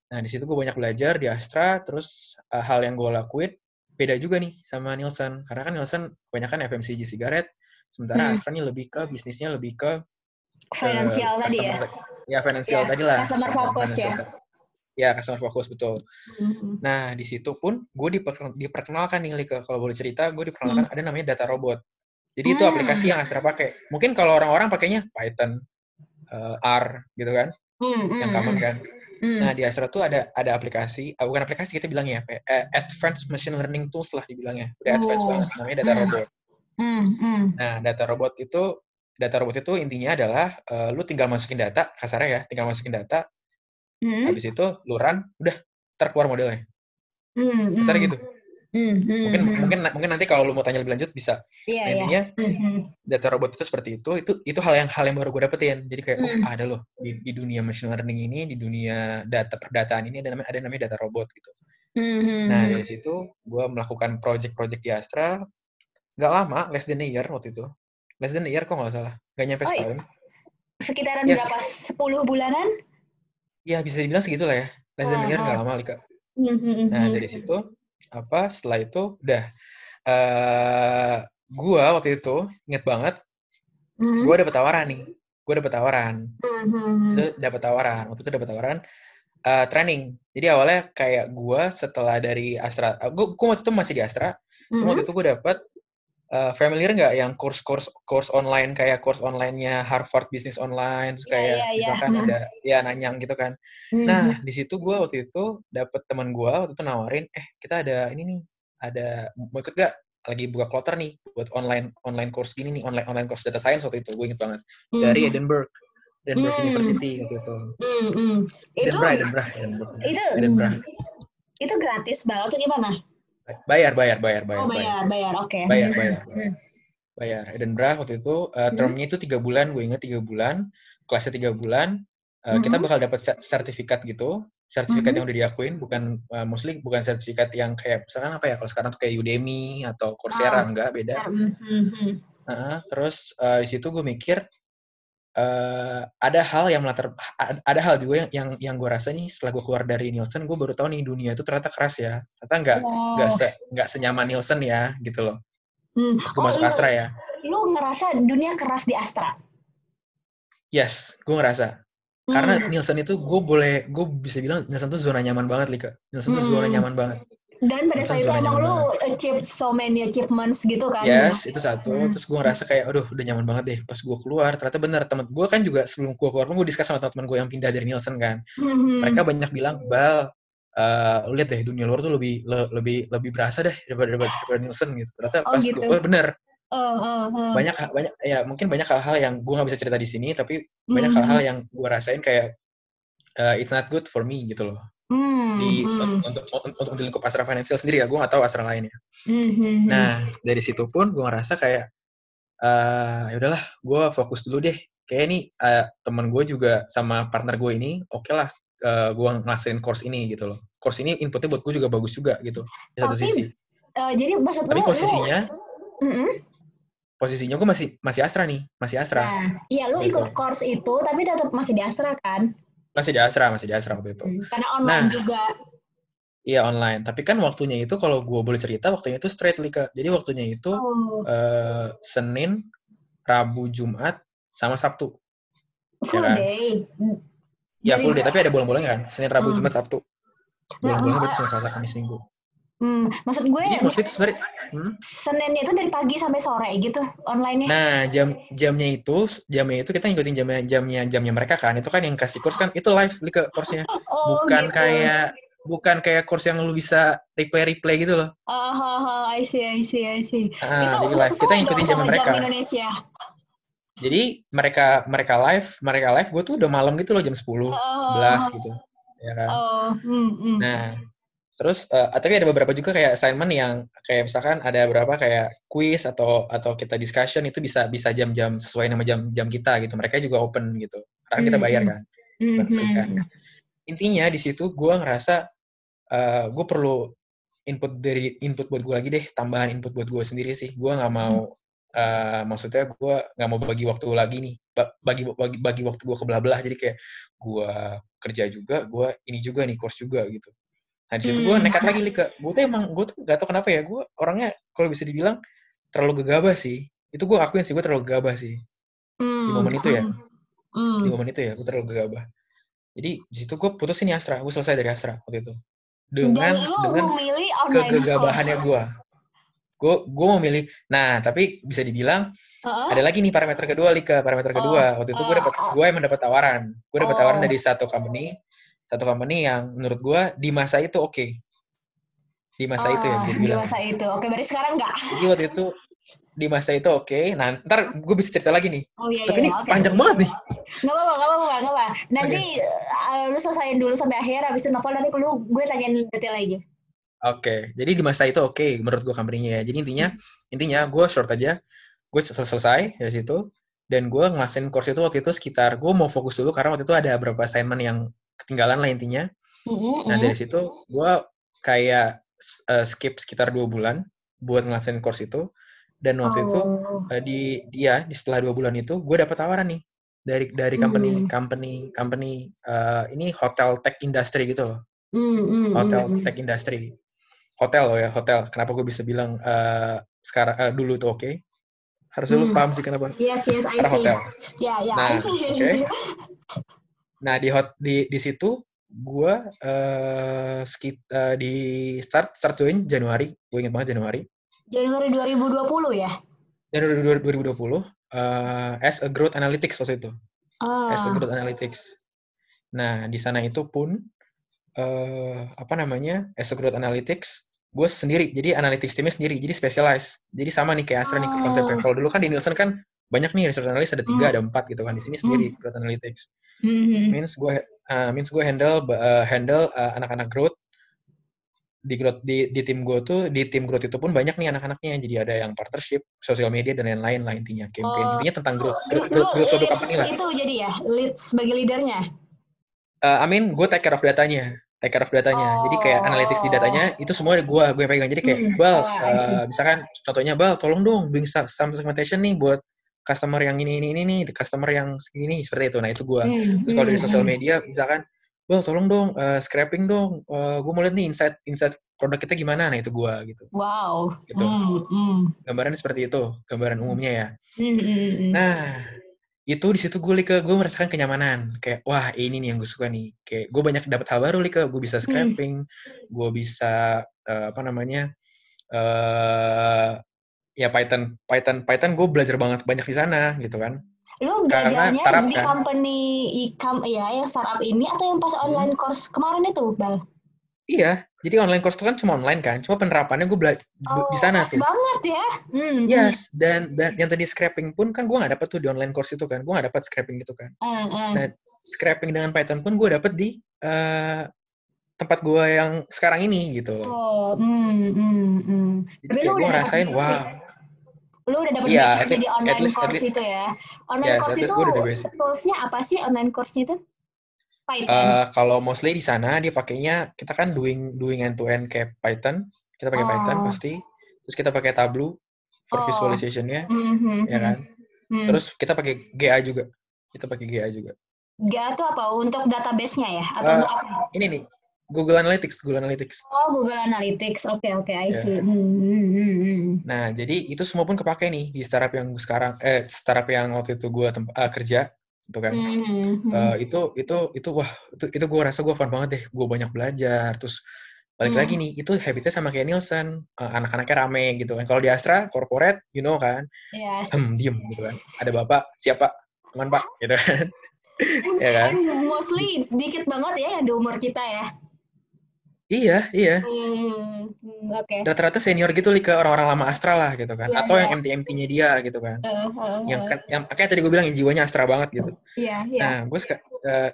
Nah di situ gue banyak belajar di Astra. Terus uh, hal yang gue lakuin beda juga nih sama Nielsen. Karena kan Nielsen kebanyakan FMCG sigaret. Sementara Hmm. Astra nih lebih ke bisnisnya lebih ke Financial eh, tadi ya. customer sec- Ya financial Ya, tadi lah. customer focus ya. Ya customer focus betul. Mhm. Nah, di situ pun gue diperkenalkan nih, Lika. Kalau boleh cerita, gue diperkenalkan ada namanya Data Robot. Jadi itu Hmm. aplikasi yang Astra pakai. Mungkin kalau orang-orang pakainya Python, eh, R, gitu kan, Mhm. yang common kan. Mhm. Nah, di Astra tuh ada ada aplikasi, ah, bukan aplikasi kita bilangnya ya, eh, advanced machine learning tools lah dibilangnya. Udah advanced Oh. banget, namanya Data Hmm. Robot. Mhm. Mhm. Nah, Data Robot itu Data robot itu intinya adalah eh, lu tinggal masukin data, kasarnya ya, tinggal masukin data, Mhm. habis itu lu run, udah terkeluar modelnya. Mhm. Kasarnya gitu. Mhm. Mungkin Mhm. mungkin mungkin nanti kalau lu mau tanya lebih lanjut bisa. Iya, Nah, iya. intinya Mhm. data robot itu seperti itu. Itu itu hal yang hal yang baru gue dapetin. Jadi kayak Hmm. oh ada loh di, di dunia machine learning ini, di dunia data perdataan ini ada namanya ada namanya data robot gitu. Mhm. Nah dari situ gue melakukan project-project di Astra. Gak lama, less than a year waktu itu. Less than a year kok nggak salah. Gak nyampe Oh, iya. setahun. sekitaran Yes. berapa? 10 bulanan? Ya bisa dibilang segitu lah ya. Less than a year Aha. gak lama Lika. Mhm. Nah dari situ apa setelah itu udah eh gua waktu itu inget banget Mhm. gue dapet tawaran nih gue dapet tawaran Mhm. Terus dapet tawaran waktu itu dapet tawaran eh, training jadi awalnya kayak gue setelah dari Astra gue gue waktu itu masih di Astra cuma Mhm. waktu itu gue dapet eh, familiar nggak yang course-course course online kayak course online-nya Harvard Business Online terus Iya, kayak iya, iya. misalkan Hmm. (laughs) ada ya nanyang gitu kan Mhm. Nah, di situ gue waktu itu dapet teman gue waktu itu nawarin, eh kita ada ini nih, ada mau ikut gak? Lagi buka kloter nih buat online online course gini nih, online online course data science waktu itu gue inget banget dari Mhm. Edinburgh, Edinburgh Hmm. University waktu itu. Itu Edinburgh, Edinburgh, Edinburgh. itu Edinburgh. itu gratis banget atau gimana? Bayar, bayar, bayar, bayar, Oh bayar, bayar, bayar, oke. bayar, Mhm. bayar, (laughs) bayar. Bayar. Edinburgh waktu itu uh, Hmm. termnya itu tiga bulan, gue inget tiga bulan, kelasnya tiga bulan. Uh, Kita Mhm. bakal dapat se- sertifikat gitu, sertifikat Mhm. yang udah diakuin, bukan uh, mostly bukan sertifikat yang kayak misalkan apa ya kalau sekarang tuh kayak Udemy atau Coursera Ah. enggak beda. Mhm. Heeh, terus uh, di situ gue mikir uh, ada hal yang melatar ada hal juga yang yang, yang gue rasa nih setelah gue keluar dari Nielsen gue baru tahu nih dunia itu ternyata keras ya ternyata nggak nggak Wow. se nggak senyaman Nielsen ya gitu loh Hmm. terus gue Oh, masuk lu, Astra ya lu ngerasa dunia keras di Astra? yes gue ngerasa karena Hmm. Nielsen itu gue boleh gue bisa bilang Nielsen itu zona nyaman banget Lika Nielsen itu zona Hmm. nyaman banget Dan pada saat itu emang lu achieve so many achievements gitu kan? yes itu satu Hmm. terus gue ngerasa kayak aduh udah nyaman banget deh pas gue keluar ternyata benar temen gue kan juga sebelum gue keluar pun gue diskus sama teman-teman gue yang pindah dari Nielsen kan Mhm. mereka banyak bilang bal eh lu lihat deh dunia luar tuh lebih le- lebih lebih berasa deh daripada daripada, daripada Nielsen gitu ternyata Oh, pas gitu. gue oh, bener Oh, oh, oh. banyak banyak ya mungkin banyak hal-hal yang gue nggak bisa cerita di sini tapi banyak Mhm. hal-hal yang gue rasain kayak eh, it's not good for me gitu loh Hmm, di hmm, untuk, untuk untuk di lingkup Astra Financial sendiri ya gue nggak tahu Astra lain ya hmm, hmm, nah dari situ pun gue ngerasa kayak eh ya udahlah gue fokus dulu deh kayak ini eh, temen gue juga sama partner gue ini oke lah eh, gue ngelaksanain course ini gitu loh course ini inputnya buat gue juga bagus juga gitu di satu Tapi sisi Eh, jadi maksud Tapi lu, posisinya, lu, Mm-mm. posisinya gue masih masih Astra nih, masih Astra. Nah, iya lu Gitu. ikut course itu tapi tetap masih di Astra kan? Masih di Astra, masih di Astra waktu itu. Hmm, Karena online Nah. juga. Iya online. Tapi kan waktunya itu kalau gue boleh cerita, waktunya itu straight Lika. Jadi waktunya itu Oh, eh, Senin, Rabu, Jumat, sama Sabtu. full kan? day. Ya full day, tapi ada bolong-bolongnya kan. Senin, Rabu, Hmm. Jumat, Sabtu. Nah, Bolong-bolongnya oh, berarti cuma Selasa, Kamis, Minggu. Hmm, maksud gue Jadi mostly itu sebenarnya, hmm? Senin itu dari pagi sampai sore gitu online-nya. nah jam jamnya itu jamnya itu kita ngikutin jamnya jamnya jamnya mereka kan. Itu kan yang kasih course kan itu live Lika course-nya. (laughs) oh, Bukan gitu. kayak bukan kayak course yang lu bisa replay replay gitu loh. Oh, oh, oh, I see, I see, I see. Ah, itu jadi live. Kita ngikutin dong jam sama mereka. Jam Indonesia. Jadi mereka mereka live, mereka live, gue tuh udah malam gitu loh jam 10, Oh, 11 gitu. Ya kan. Oh, hmm, hmm. Nah, terus eh, tapi ada beberapa juga kayak assignment yang kayak misalkan ada beberapa kayak quiz atau atau kita discussion itu bisa bisa jam-jam sesuai nama jam-jam kita gitu. Mereka juga open gitu. Karena kita bayar kan, Hmm, free kan. hmm. Intinya di situ gue ngerasa eh gue perlu input dari input buat gue lagi deh, tambahan input buat gue sendiri sih. Gue nggak mau eh, maksudnya gue nggak mau bagi waktu lagi nih, Ba- bagi bagi bagi waktu gue ke belah-belah. Jadi kayak gue kerja juga, gue ini juga nih course juga gitu. Nah di situ gue Hmm. nekat lagi nih ke, gue tuh emang gue tuh gak tau kenapa ya, gue orangnya kalau bisa dibilang terlalu gegabah sih. Itu gue akuin sih, gue terlalu gegabah sih Hmm, di momen itu ya. Hmm. Di momen itu ya, gue terlalu gegabah. Jadi di situ gue putusin Astra, gue selesai dari Astra waktu itu. Dengan Dan dengan memilih kegegabahannya gue. Gue gue mau milih. Nah tapi bisa dibilang Heeh. ada lagi nih parameter kedua Lika parameter kedua waktu itu gue oh, dapat oh. gue emang dapat tawaran gue dapat tawaran Oh. dari satu company satu company yang menurut gue di masa itu oke di masa itu ya Ah, bisa di masa itu. Oke, berarti sekarang enggak. jadi waktu itu di masa itu oke nah ntar gue bisa cerita lagi nih Oh iya, tapi iya, ini oke. panjang banget nih Nggak apa-apa, nggak apa-apa, nggak apa. Nanti uh, lu selesaiin dulu sampai akhir, habis itu novel nanti lu gue tanyain detail lagi. oke jadi di masa itu oke menurut gue company-nya ya jadi intinya intinya gue short aja gue sel- selesai dari situ dan gue ngelasin course itu waktu itu sekitar gue mau fokus dulu karena waktu itu ada beberapa assignment yang ketinggalan lah intinya Mm-mm, Nah mm. dari situ gue kayak uh, skip sekitar dua bulan buat ngelasin course itu dan waktu itu Oh. uh, di dia di setelah dua bulan itu gue dapat tawaran nih dari dari company Hmm. company company uh, ini hotel tech industry gitu loh Mm, mm, hotel mm, mm. tech industry hotel loh ya hotel kenapa gue bisa bilang uh, sekarang uh, dulu tuh oke harus dulu Hmm. paham sih kenapa Yes, yes, I karena see. hotel Ya, ya, Nah, I see. oke. (laughs) Nah di hot di di situ gue uh, skit, uh, di start start join Januari, gue inget banget Januari. Januari 2020 ya? Januari 2020 uh, as a growth analytics waktu itu, Ah. as a growth analytics. Nah di sana itu pun uh, apa namanya as a growth analytics gue sendiri, jadi analytics timnya sendiri, jadi specialized. Jadi sama nih kayak Astra nih Oh. konsepnya. Kalau dulu kan di Nielsen kan banyak nih research analyst ada tiga, Hmm. ada empat gitu kan. Di sini sendiri growth analytics. Mhm. means gue uh, means gue handle uh, handle uh, anak-anak growth di growth di, di tim gue tuh di tim growth itu pun banyak nih anak-anaknya jadi ada yang partnership sosial media dan lain-lain lah intinya campaign Oh, intinya tentang growth Lu, growth, growth, growth suatu company lah itu jadi ya? Lead sebagai leadernya? uh, I mean gue take care of datanya take care of datanya jadi kayak analytics di datanya itu semua gue gue pegang jadi kayak Hmm, bal oh, uh, misalkan contohnya bal tolong dong some some segmentation nih buat customer yang ini ini ini nih the customer yang segini nih, seperti itu nah itu gue Hmm, Terus kalau dari hmm, sosial hmm. media, misalkan, Bel, tolong dong, uh, scraping dong. Uh, gue mau lihat nih insight, insight produk kita gimana. Nah, itu gue gitu. Wow. Gitu. Hmm, hmm. Gambaran seperti itu, gambaran umumnya ya. Hmm. Nah, itu di situ gue Lika, gue merasakan kenyamanan. Kayak, wah ini nih yang gue suka nih. Kayak gue banyak dapat hal baru Lika. Gue bisa scraping, gue bisa, uh, apa namanya, uh, ya Python, Python, Python gue belajar banget banyak di sana gitu kan. Lu Karena belajarnya startup di kan. company ikam ya yang startup ini atau yang pas online course kemarin itu, Bal? Iya, jadi online course itu kan cuma online kan. Cuma penerapannya gue bela- Oh, di sana tuh. banget ya. Hmm, Yes, dan dan yang tadi scraping pun kan gue nggak dapet tuh di online course itu kan, gue nggak dapet scraping itu kan. hmm, hmm. Nah, scraping dengan Python pun gue dapet di eh, tempat gue yang sekarang ini gitu. loh. Oh, hmm, hmm, hmm. Jadi Tapi lu kayak gue ngerasain, wow, Lu udah dapet Iya, basic jadi online least- course least- itu ya. Online Yes, course itu toolsnya apa sih online course-nya itu? Python. eh, kalau mostly di sana dia pakainya kita kan doing doing end to end kayak Python. Kita pakai Python Oh. pasti. Terus kita pakai Tableau for Oh. visualization-nya, Mhm, ya kan? mhm. Terus kita pakai GA juga. Kita pakai GA juga. GA itu apa? Untuk database-nya ya? Atau Eh, untuk apa? Ini nih, Google Analytics, Google Analytics. Oh, Google Analytics. Oke, oke, I Ya. see. Hmm, hmm, hmm, hmm. Nah, jadi itu semua pun kepake nih di startup yang sekarang eh startup yang waktu itu gua tem- eh, kerja gitu kan. Hmm. Eh, itu itu itu wah itu itu gue rasa gue fun banget deh gue banyak belajar terus balik Hmm. lagi nih itu habitnya sama kayak Nielsen Eh, anak-anaknya rame gitu kan kalau di Astra corporate you know kan Yes. hmm diem gitu kan ada bapak siapa teman pak gitu kan (laughs) ya kan mostly dikit banget ya yang di umur kita ya. Iya iya Hmm, hmm, oke. rata-rata senior gitu ke orang-orang lama Astra lah gitu kan Iya, atau iya. yang MT-MT-nya dia gitu kan Eh, eh, yang eh. kan yang kayak tadi gue bilang yang jiwanya Astra banget gitu Iya, iya. nah gue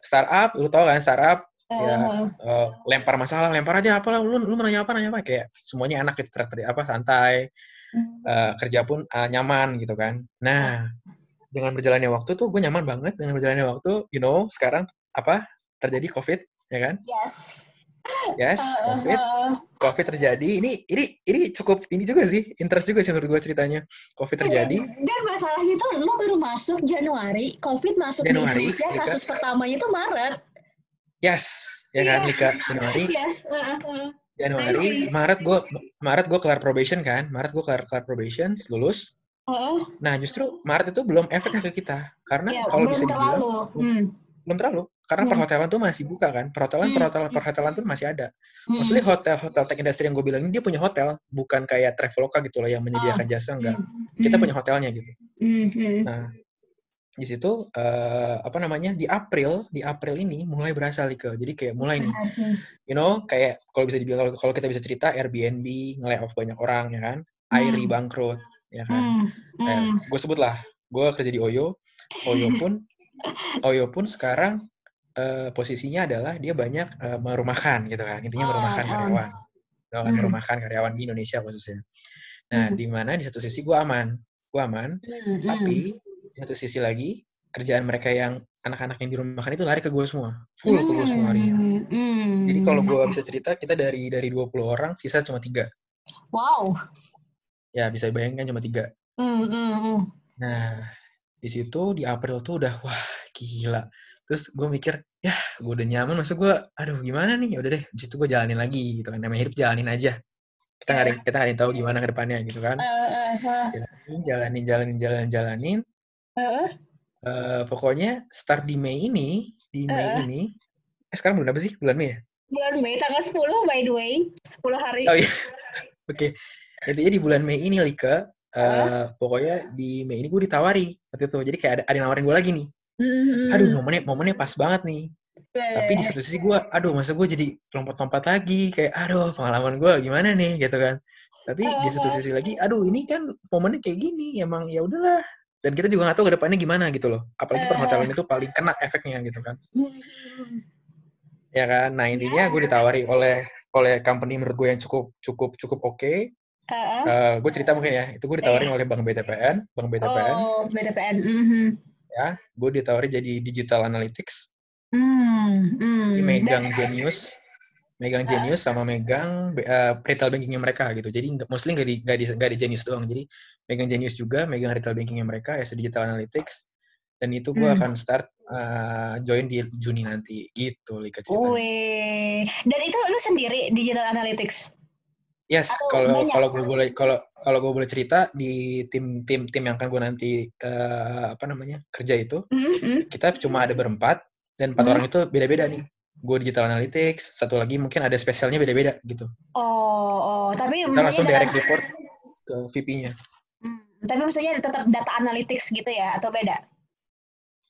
startup lu tau kan startup Eh, ya, eh, lempar masalah, lempar aja apa lah, lu, lu nanya apa, nanya apa, kayak semuanya enak gitu, teri apa, santai, Hmm. eh, kerja pun eh, nyaman gitu kan. Nah, dengan berjalannya waktu tuh gue nyaman banget dengan berjalannya waktu, you know, sekarang apa, terjadi COVID, ya kan? Yes. Yes, COVID, COVID terjadi, ini, ini, ini cukup, ini juga sih, interest juga sih menurut gue ceritanya. COVID terjadi, Dan masalahnya tuh lo baru masuk Januari, COVID masuk Januari, di Indonesia, iya kasus pertamanya itu Maret. yes, ya kan, Iya. Lika, Januari, Yes. eh. Januari, Iya. Maret gue, Maret gue kelar probation kan, Maret gue kelar, kelar probation, lulus, Nah, justru Maret itu belum efeknya ke kita. Karena ya, kalau bisa dibilang, terlalu. Hmm. Belum terlalu. Karena Hmm. perhotelan tuh masih buka kan. Perhotelan, Hmm. perhotelan, perhotelan tuh masih ada. Hmm. Maksudnya hotel-hotel tech industry yang gue bilang ini dia punya hotel. Bukan kayak Traveloka gitu loh yang menyediakan jasa, enggak. Hmm. Kita punya hotelnya gitu. Hmm, hmm. Nah, di situ, eh, apa namanya, di April, di April ini mulai berasa Lika. Jadi kayak mulai nih, you know, kayak kalau bisa dibilang, kalau- kita bisa cerita, Airbnb, nge off banyak orang, ya kan. Airi Hmm. bangkrut, ya kan. Hmm. Kayak, Hmm. gue sebut lah, gue kerja di Oyo, Oyo pun, Oyo pun sekarang eh, posisinya adalah dia banyak eh, merumahkan gitu kan, intinya Ah, merumahkan ah. karyawan, Hmm. merumahkan karyawan di Indonesia khususnya. Nah, Hmm. di mana di satu sisi gue aman, gue aman, Hmm, hmm. tapi di satu sisi lagi kerjaan mereka yang anak-anak yang dirumahkan itu lari ke gue semua, full ke gue semua harinya. Hmm, hmm. Jadi kalau gue bisa cerita, kita dari dari 20 orang, sisa cuma tiga. Wow. Ya bisa bayangkan cuma tiga. Hmm. Nah, di situ di April tuh udah wah gila. Terus gue mikir, ya gue udah nyaman, masa gue, aduh gimana nih? Ya Udah deh, di situ gue jalanin lagi gitu kan. Namanya hidup jalanin aja. Kita nggak ada, kita nggak tahu gimana ke depannya gitu kan. Jalanin, jalanin, jalanin, jalanin, jalanin. Eh, pokoknya start di Mei ini, di Mei Eh. ini, eh sekarang bulan apa sih? Bulan Mei ya? Bulan Mei tanggal 10 by the way. 10 hari. Oh iya, (laughs) oke. Intinya di bulan Mei ini, Lika, eh, pokoknya di Mei ini gue ditawari waktu itu. Jadi kayak ada, ada yang nawarin gue lagi nih. Hmm, aduh momennya momennya pas banget nih. Tapi di satu sisi gue aduh masa gue jadi lompat-lompat lagi. Kayak aduh pengalaman gue gimana nih? Gitu kan. Tapi di satu sisi lagi aduh ini kan momennya kayak gini. Emang ya udahlah. Dan kita juga nggak tahu ke depannya gimana gitu loh. Apalagi perhotelan itu paling kena efeknya gitu kan. Hmm. ya kan? Nah intinya gue ditawari oleh oleh company menurut gue yang cukup cukup cukup oke Eh, gue cerita mungkin ya itu gue ditawarin oleh bank BTPN bank BTPN Oh, BTPN. Mhm. ya gue ditawari jadi digital analytics Hmm, hmm. Jadi megang Dan- Genius, megang Genius sama megang uh, retail bankingnya mereka gitu. Jadi mostly nggak di nggak di nggak di Genius doang. Jadi megang Genius juga, megang retail bankingnya mereka as a digital analytics. Dan itu gue Hmm. akan start uh, join di Juni nanti gitu Lika ceritanya. Wih. Dan itu lu sendiri digital analytics. Yes, kalau kalau gue boleh kalau kalau gue boleh cerita di tim tim tim yang akan gue nanti uh, apa namanya kerja itu Hmm, hmm. kita cuma ada berempat dan empat Hmm. orang itu beda-beda nih. Gue digital analytics, satu lagi mungkin ada spesialnya beda-beda gitu. Oh, oh, tapi Kita langsung direct report ke VP-nya. Hmm, tapi maksudnya tetap data analytics gitu ya atau beda?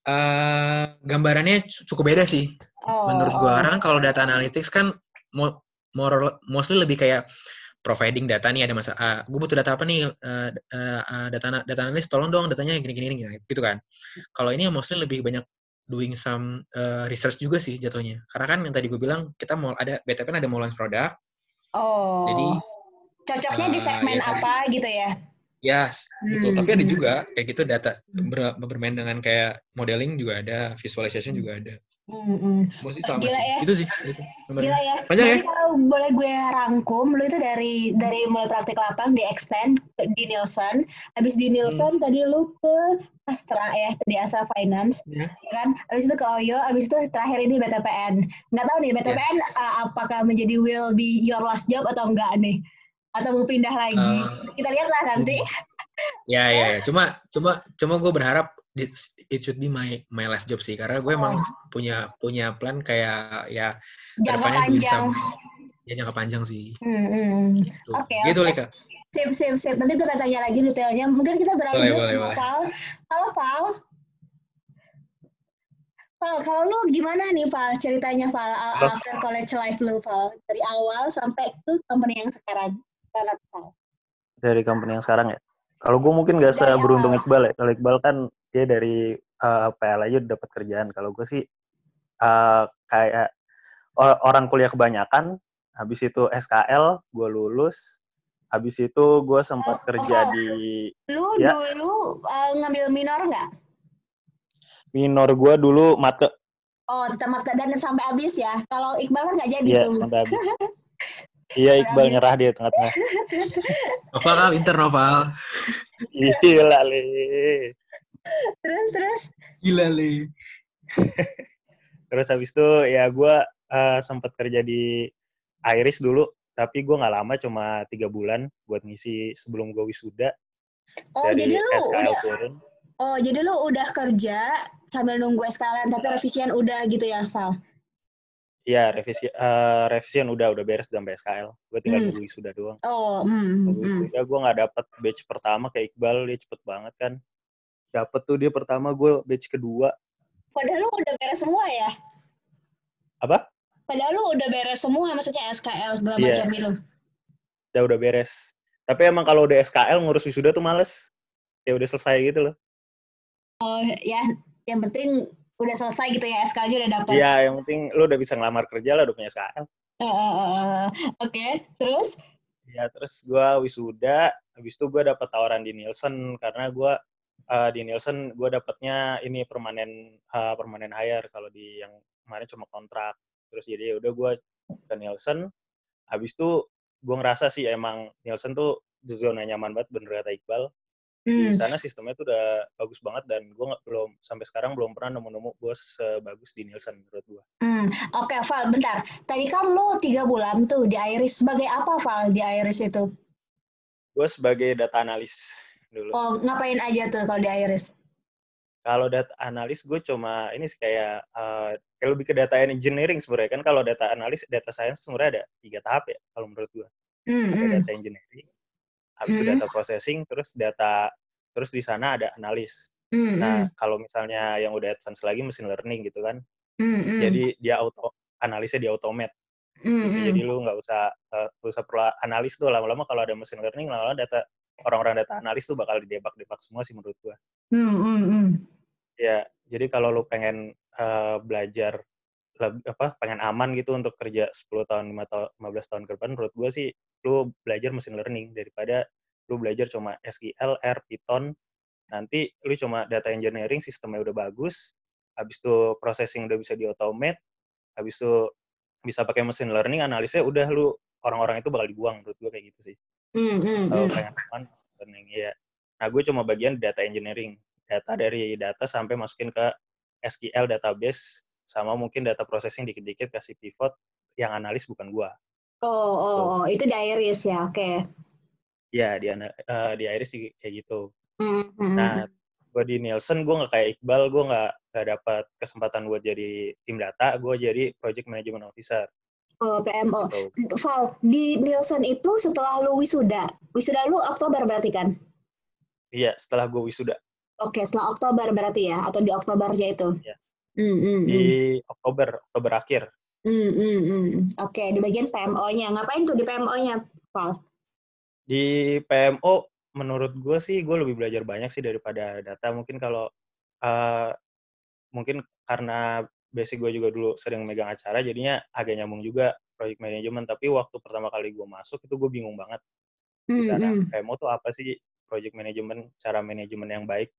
Eh, gambarannya cu- cukup beda sih Oh, menurut gua. oh. Karena kan kalau data analytics kan mo- more, mostly lebih kayak providing data nih ada masa ah, gue butuh data apa nih Eh, eh, eh, data data analis tolong dong datanya gini gini gini gitu kan kalau ini mostly lebih banyak doing some eh, research juga sih jatuhnya karena kan yang tadi gue bilang kita mau ada BTP kan ada mau launch produk Oh. Jadi, cocoknya di eh, segmen ya tadi. apa gitu ya? Yes, betul. Hmm, Tapi ada juga kayak gitu data ber- bermain dengan kayak modeling juga ada, visualization juga ada. Mm-mm. Gue sih sama Gila sih. ya. Itu sih. Itu. Gila ya. Panjang ya? Jadi kalau boleh gue rangkum, lu itu dari dari mulai praktik lapang di extend di Nielsen, habis di Nielsen tadi lu ke Astra ya, di Astra Finance, Ya. ya kan? Habis itu ke Oyo, habis itu terakhir ini BTPN. Nggak tahu nih BTPN uh, apakah menjadi will be your last job atau enggak nih? Atau mau pindah lagi? Uh, Kita lihatlah nanti. Ya, ya, ya. Cuma, cuma, cuma gue berharap it, it should be my my last job sih, karena gue emang punya punya plan kayak ya Jangka panjang. some- ya jangka panjang sih. Hmm, hmm. Gitu, Oke, gitu oke. Lika. Sip, sip, sip. Nanti kita tanya lagi detailnya. Mungkin kita beralih Boleh, boleh, ke boleh. Val. Halo, Val. Val, kalau lu gimana nih, Val? Ceritanya, Val, after college life lu, Val. Dari awal sampai ke company yang sekarang. Gimana, Val? Dari company yang sekarang ya. Kalau gue mungkin gak seberuntung. Iqbal ya. Kalau Iqbal kan dia dari uh, PL aja dapat kerjaan. Kalau gue sih uh, kayak orang kuliah kebanyakan, habis itu SKL, gue lulus, habis itu gue sempat Oh, kerja oh. di Lu Ya. dulu uh, ngambil minor nggak? minor gue dulu mate Oh, tamat ke dan sampai habis ya. Kalau Iqbal kan nggak jadi Iya, tuh. sampai habis. (laughs) Iya, Iqbal nyerah dia tengah-tengah. Noval kan inter Noval. Gila, Le. Terus, terus. Gila li. Terus habis itu ya gue uh, sempat kerja di Iris dulu, tapi gue nggak lama, cuma tiga bulan buat ngisi sebelum gue wisuda Oh, dari jadi lu SKL udah turun. Oh, jadi lu udah kerja sambil nunggu SKLN, tapi revisian udah gitu ya, Val? Iya, revisi uh, revisian udah udah beres udah sampai SKL. Gue tinggal Hmm. nunggu wisuda doang. Oh, hmm, Nunggu hmm. wisuda gue nggak dapet batch pertama kayak Iqbal, dia cepet banget kan. Dapet tuh dia pertama, gue batch kedua. Padahal lu udah beres semua ya? Apa? Padahal lu udah beres semua, maksudnya SKL segala Iya. macam itu. Udah udah beres. Tapi emang kalau udah SKL ngurus wisuda tuh males. Ya udah selesai gitu loh. Ya, yang penting udah selesai gitu ya, SKL-nya udah dapat. Iya, yang penting lu udah bisa ngelamar kerja lah, udah punya SKL. Eh, eh, eh, eh. Oke, terus? Ya, terus gua wisuda, habis itu gua dapat tawaran di Nielsen karena gua eh, di Nielsen gua dapatnya ini permanen eh, permanen hire kalau di yang kemarin cuma kontrak. Terus jadi ya udah gua ke Nielsen. Habis itu gua ngerasa sih emang Nielsen tuh zona nyaman banget bener kata Iqbal. Hmm. Di sana sistemnya tuh udah bagus banget dan gua nggak belum sampai sekarang belum pernah nemu-nemu bos sebagus di Nielsen menurut gua. Hmm. Oke, Val, bentar. Tadi kan lu tiga bulan tuh di Iris. Sebagai apa, Val, di Iris itu? Gue sebagai data analis dulu. Oh, ngapain aja tuh kalau di Iris? Kalau data analis gue cuma ini sih kayak eh, kayak lebih ke data engineering sebenarnya kan kalau data analis data science sebenarnya ada tiga tahap ya kalau menurut gue Hmm, ada hmm. data engineering habis itu Hmm. data processing terus data terus di sana ada analis Hmm, nah kalau misalnya yang udah advance lagi machine learning gitu kan hmm, hmm. jadi dia auto analisnya di automate Hmm, gitu. hmm. jadi lu nggak usah nggak usah perlu analis tuh lama-lama kalau ada machine learning lama-lama data orang-orang data analis tuh bakal didebak-debak semua sih menurut gue Hmm, hmm, hmm. Ya, jadi kalau lu pengen eh, belajar apa pengen aman gitu untuk kerja 10 tahun, 5 tahun, 15 tahun ke depan menurut gue sih lu belajar machine learning daripada lu belajar cuma SQL, R, Python. Nanti lu cuma data engineering sistemnya udah bagus, habis itu processing udah bisa di-automate, habis itu bisa pakai machine learning, analisnya udah lu orang-orang itu bakal dibuang menurut gue kayak gitu sih. Hmm, hmm, hmm. aman machine learning ya. Nah, gue cuma bagian data engineering. Data dari data sampai masukin ke SQL database sama mungkin data processing dikit-dikit kasih pivot yang analis bukan gua. Oh, oh, oh, itu di Iris ya, oke. Ya, di eh, di Iris kayak gitu. Hmm, hmm, Nah, hmm. gua di Nielsen gua nggak kayak Iqbal, gua nggak nggak dapat kesempatan buat jadi tim data, gua jadi project management officer Oh, PMO. gitu. Val, di Nielsen itu setelah lu wisuda, wisuda lu Oktober berarti kan? Iya, setelah gua wisuda Oke, setelah Oktober berarti ya, atau di Oktobernya itu? Iya. Hmm, hmm, hmm. di Oktober, Oktober akhir. Hmm, hmm, hmm. Oke, di bagian PMO-nya. Ngapain tuh di PMO-nya, Val? Di PMO menurut gue sih gue lebih belajar banyak sih daripada data. Mungkin kalau eh, mungkin karena basic gue juga dulu sering megang acara, jadinya agak nyambung juga project management. Tapi waktu pertama kali gue masuk itu gue bingung banget di Hmm, sana. hmm. PMO tuh apa sih project management, cara manajemen yang baik,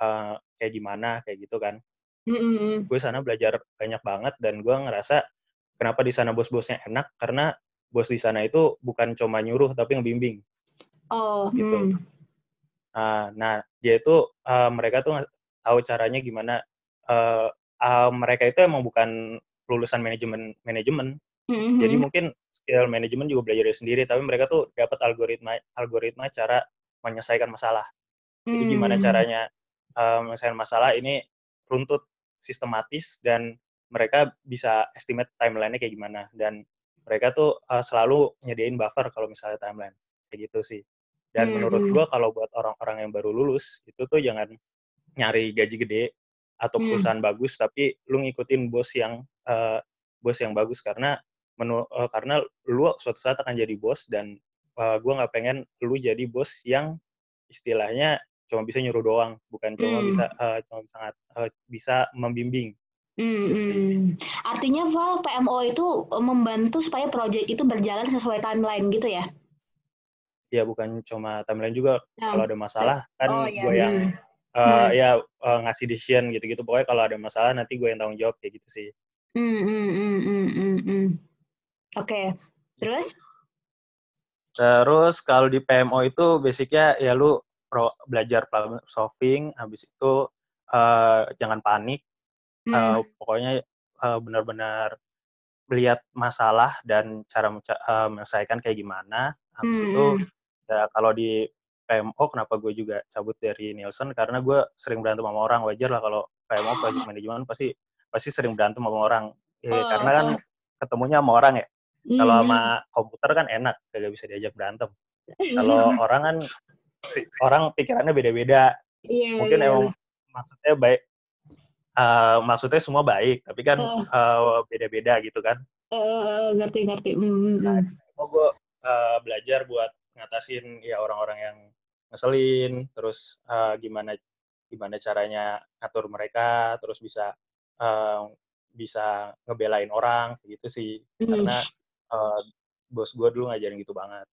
eh, kayak gimana, kayak gitu kan. Mm-mm. gue sana belajar banyak banget dan gue ngerasa kenapa di sana bos-bosnya enak karena bos di sana itu bukan cuma nyuruh tapi ngebimbing Oh, Gitu. hmm. Nah, nah dia itu eh, mereka tuh tahu caranya gimana. eh, eh, mereka itu emang bukan lulusan manajemen manajemen, Mhm. jadi mungkin skill manajemen juga belajar dari sendiri. Tapi mereka tuh dapat algoritma algoritma cara menyelesaikan masalah. Jadi gimana Hmm. caranya eh, menyelesaikan masalah ini runtut, sistematis dan mereka bisa estimate timelinenya kayak gimana. Dan mereka tuh eh, selalu nyediain buffer kalau misalnya timeline kayak gitu sih. Dan Hmm, menurut hmm. gua kalau buat orang-orang yang baru lulus itu tuh jangan nyari gaji gede atau Hmm. perusahaan bagus tapi lu ngikutin bos yang eh, bos yang bagus karena menu, eh, karena lu suatu saat akan jadi bos dan eh, gua nggak pengen lu jadi bos yang istilahnya cuma bisa nyuruh doang bukan cuma Hmm. bisa eh, cuma sangat eh, bisa membimbing Hmm, Gitu hmm. Artinya Val, PMO itu membantu supaya proyek itu berjalan sesuai timeline gitu ya? ya bukan cuma timeline juga Nah, kalau ada masalah kan oh iya. gue yang hmm. Eh, Hmm. ya eh, ngasih decision gitu-gitu pokoknya kalau ada masalah nanti gue yang tanggung jawab kayak gitu sih Hmm, hmm, hmm, hmm, hmm, hmm. Oke, terus? Terus kalau di PMO itu basicnya ya lu pro, belajar problem solving, habis itu eh, jangan panik, Hmm. eh, pokoknya eh, benar-benar melihat masalah dan cara eh, menyelesaikan kayak gimana. Habis Hmm, itu hmm. ya kalau di PMO kenapa gue juga cabut dari Nielsen karena gue sering berantem sama orang wajar lah kalau PMO project management pasti pasti sering berantem sama orang Eh, Oh, karena kan oh. ketemunya sama orang ya Hmm, kalau hmm. sama komputer kan enak kagak bisa diajak berantem (laughs) kalau orang kan orang pikirannya beda-beda Iya, mungkin iya. emang maksudnya baik eh, maksudnya semua baik tapi kan Oh. eh, beda-beda gitu kan eh, ngerti, ngerti. Hmm, hmm, Nah, mau gue belajar buat ngatasin ya orang-orang yang ngeselin terus eh, gimana gimana caranya atur mereka terus bisa eh, bisa ngebelain orang gitu sih Hmm. karena eh, bos gue dulu ngajarin gitu banget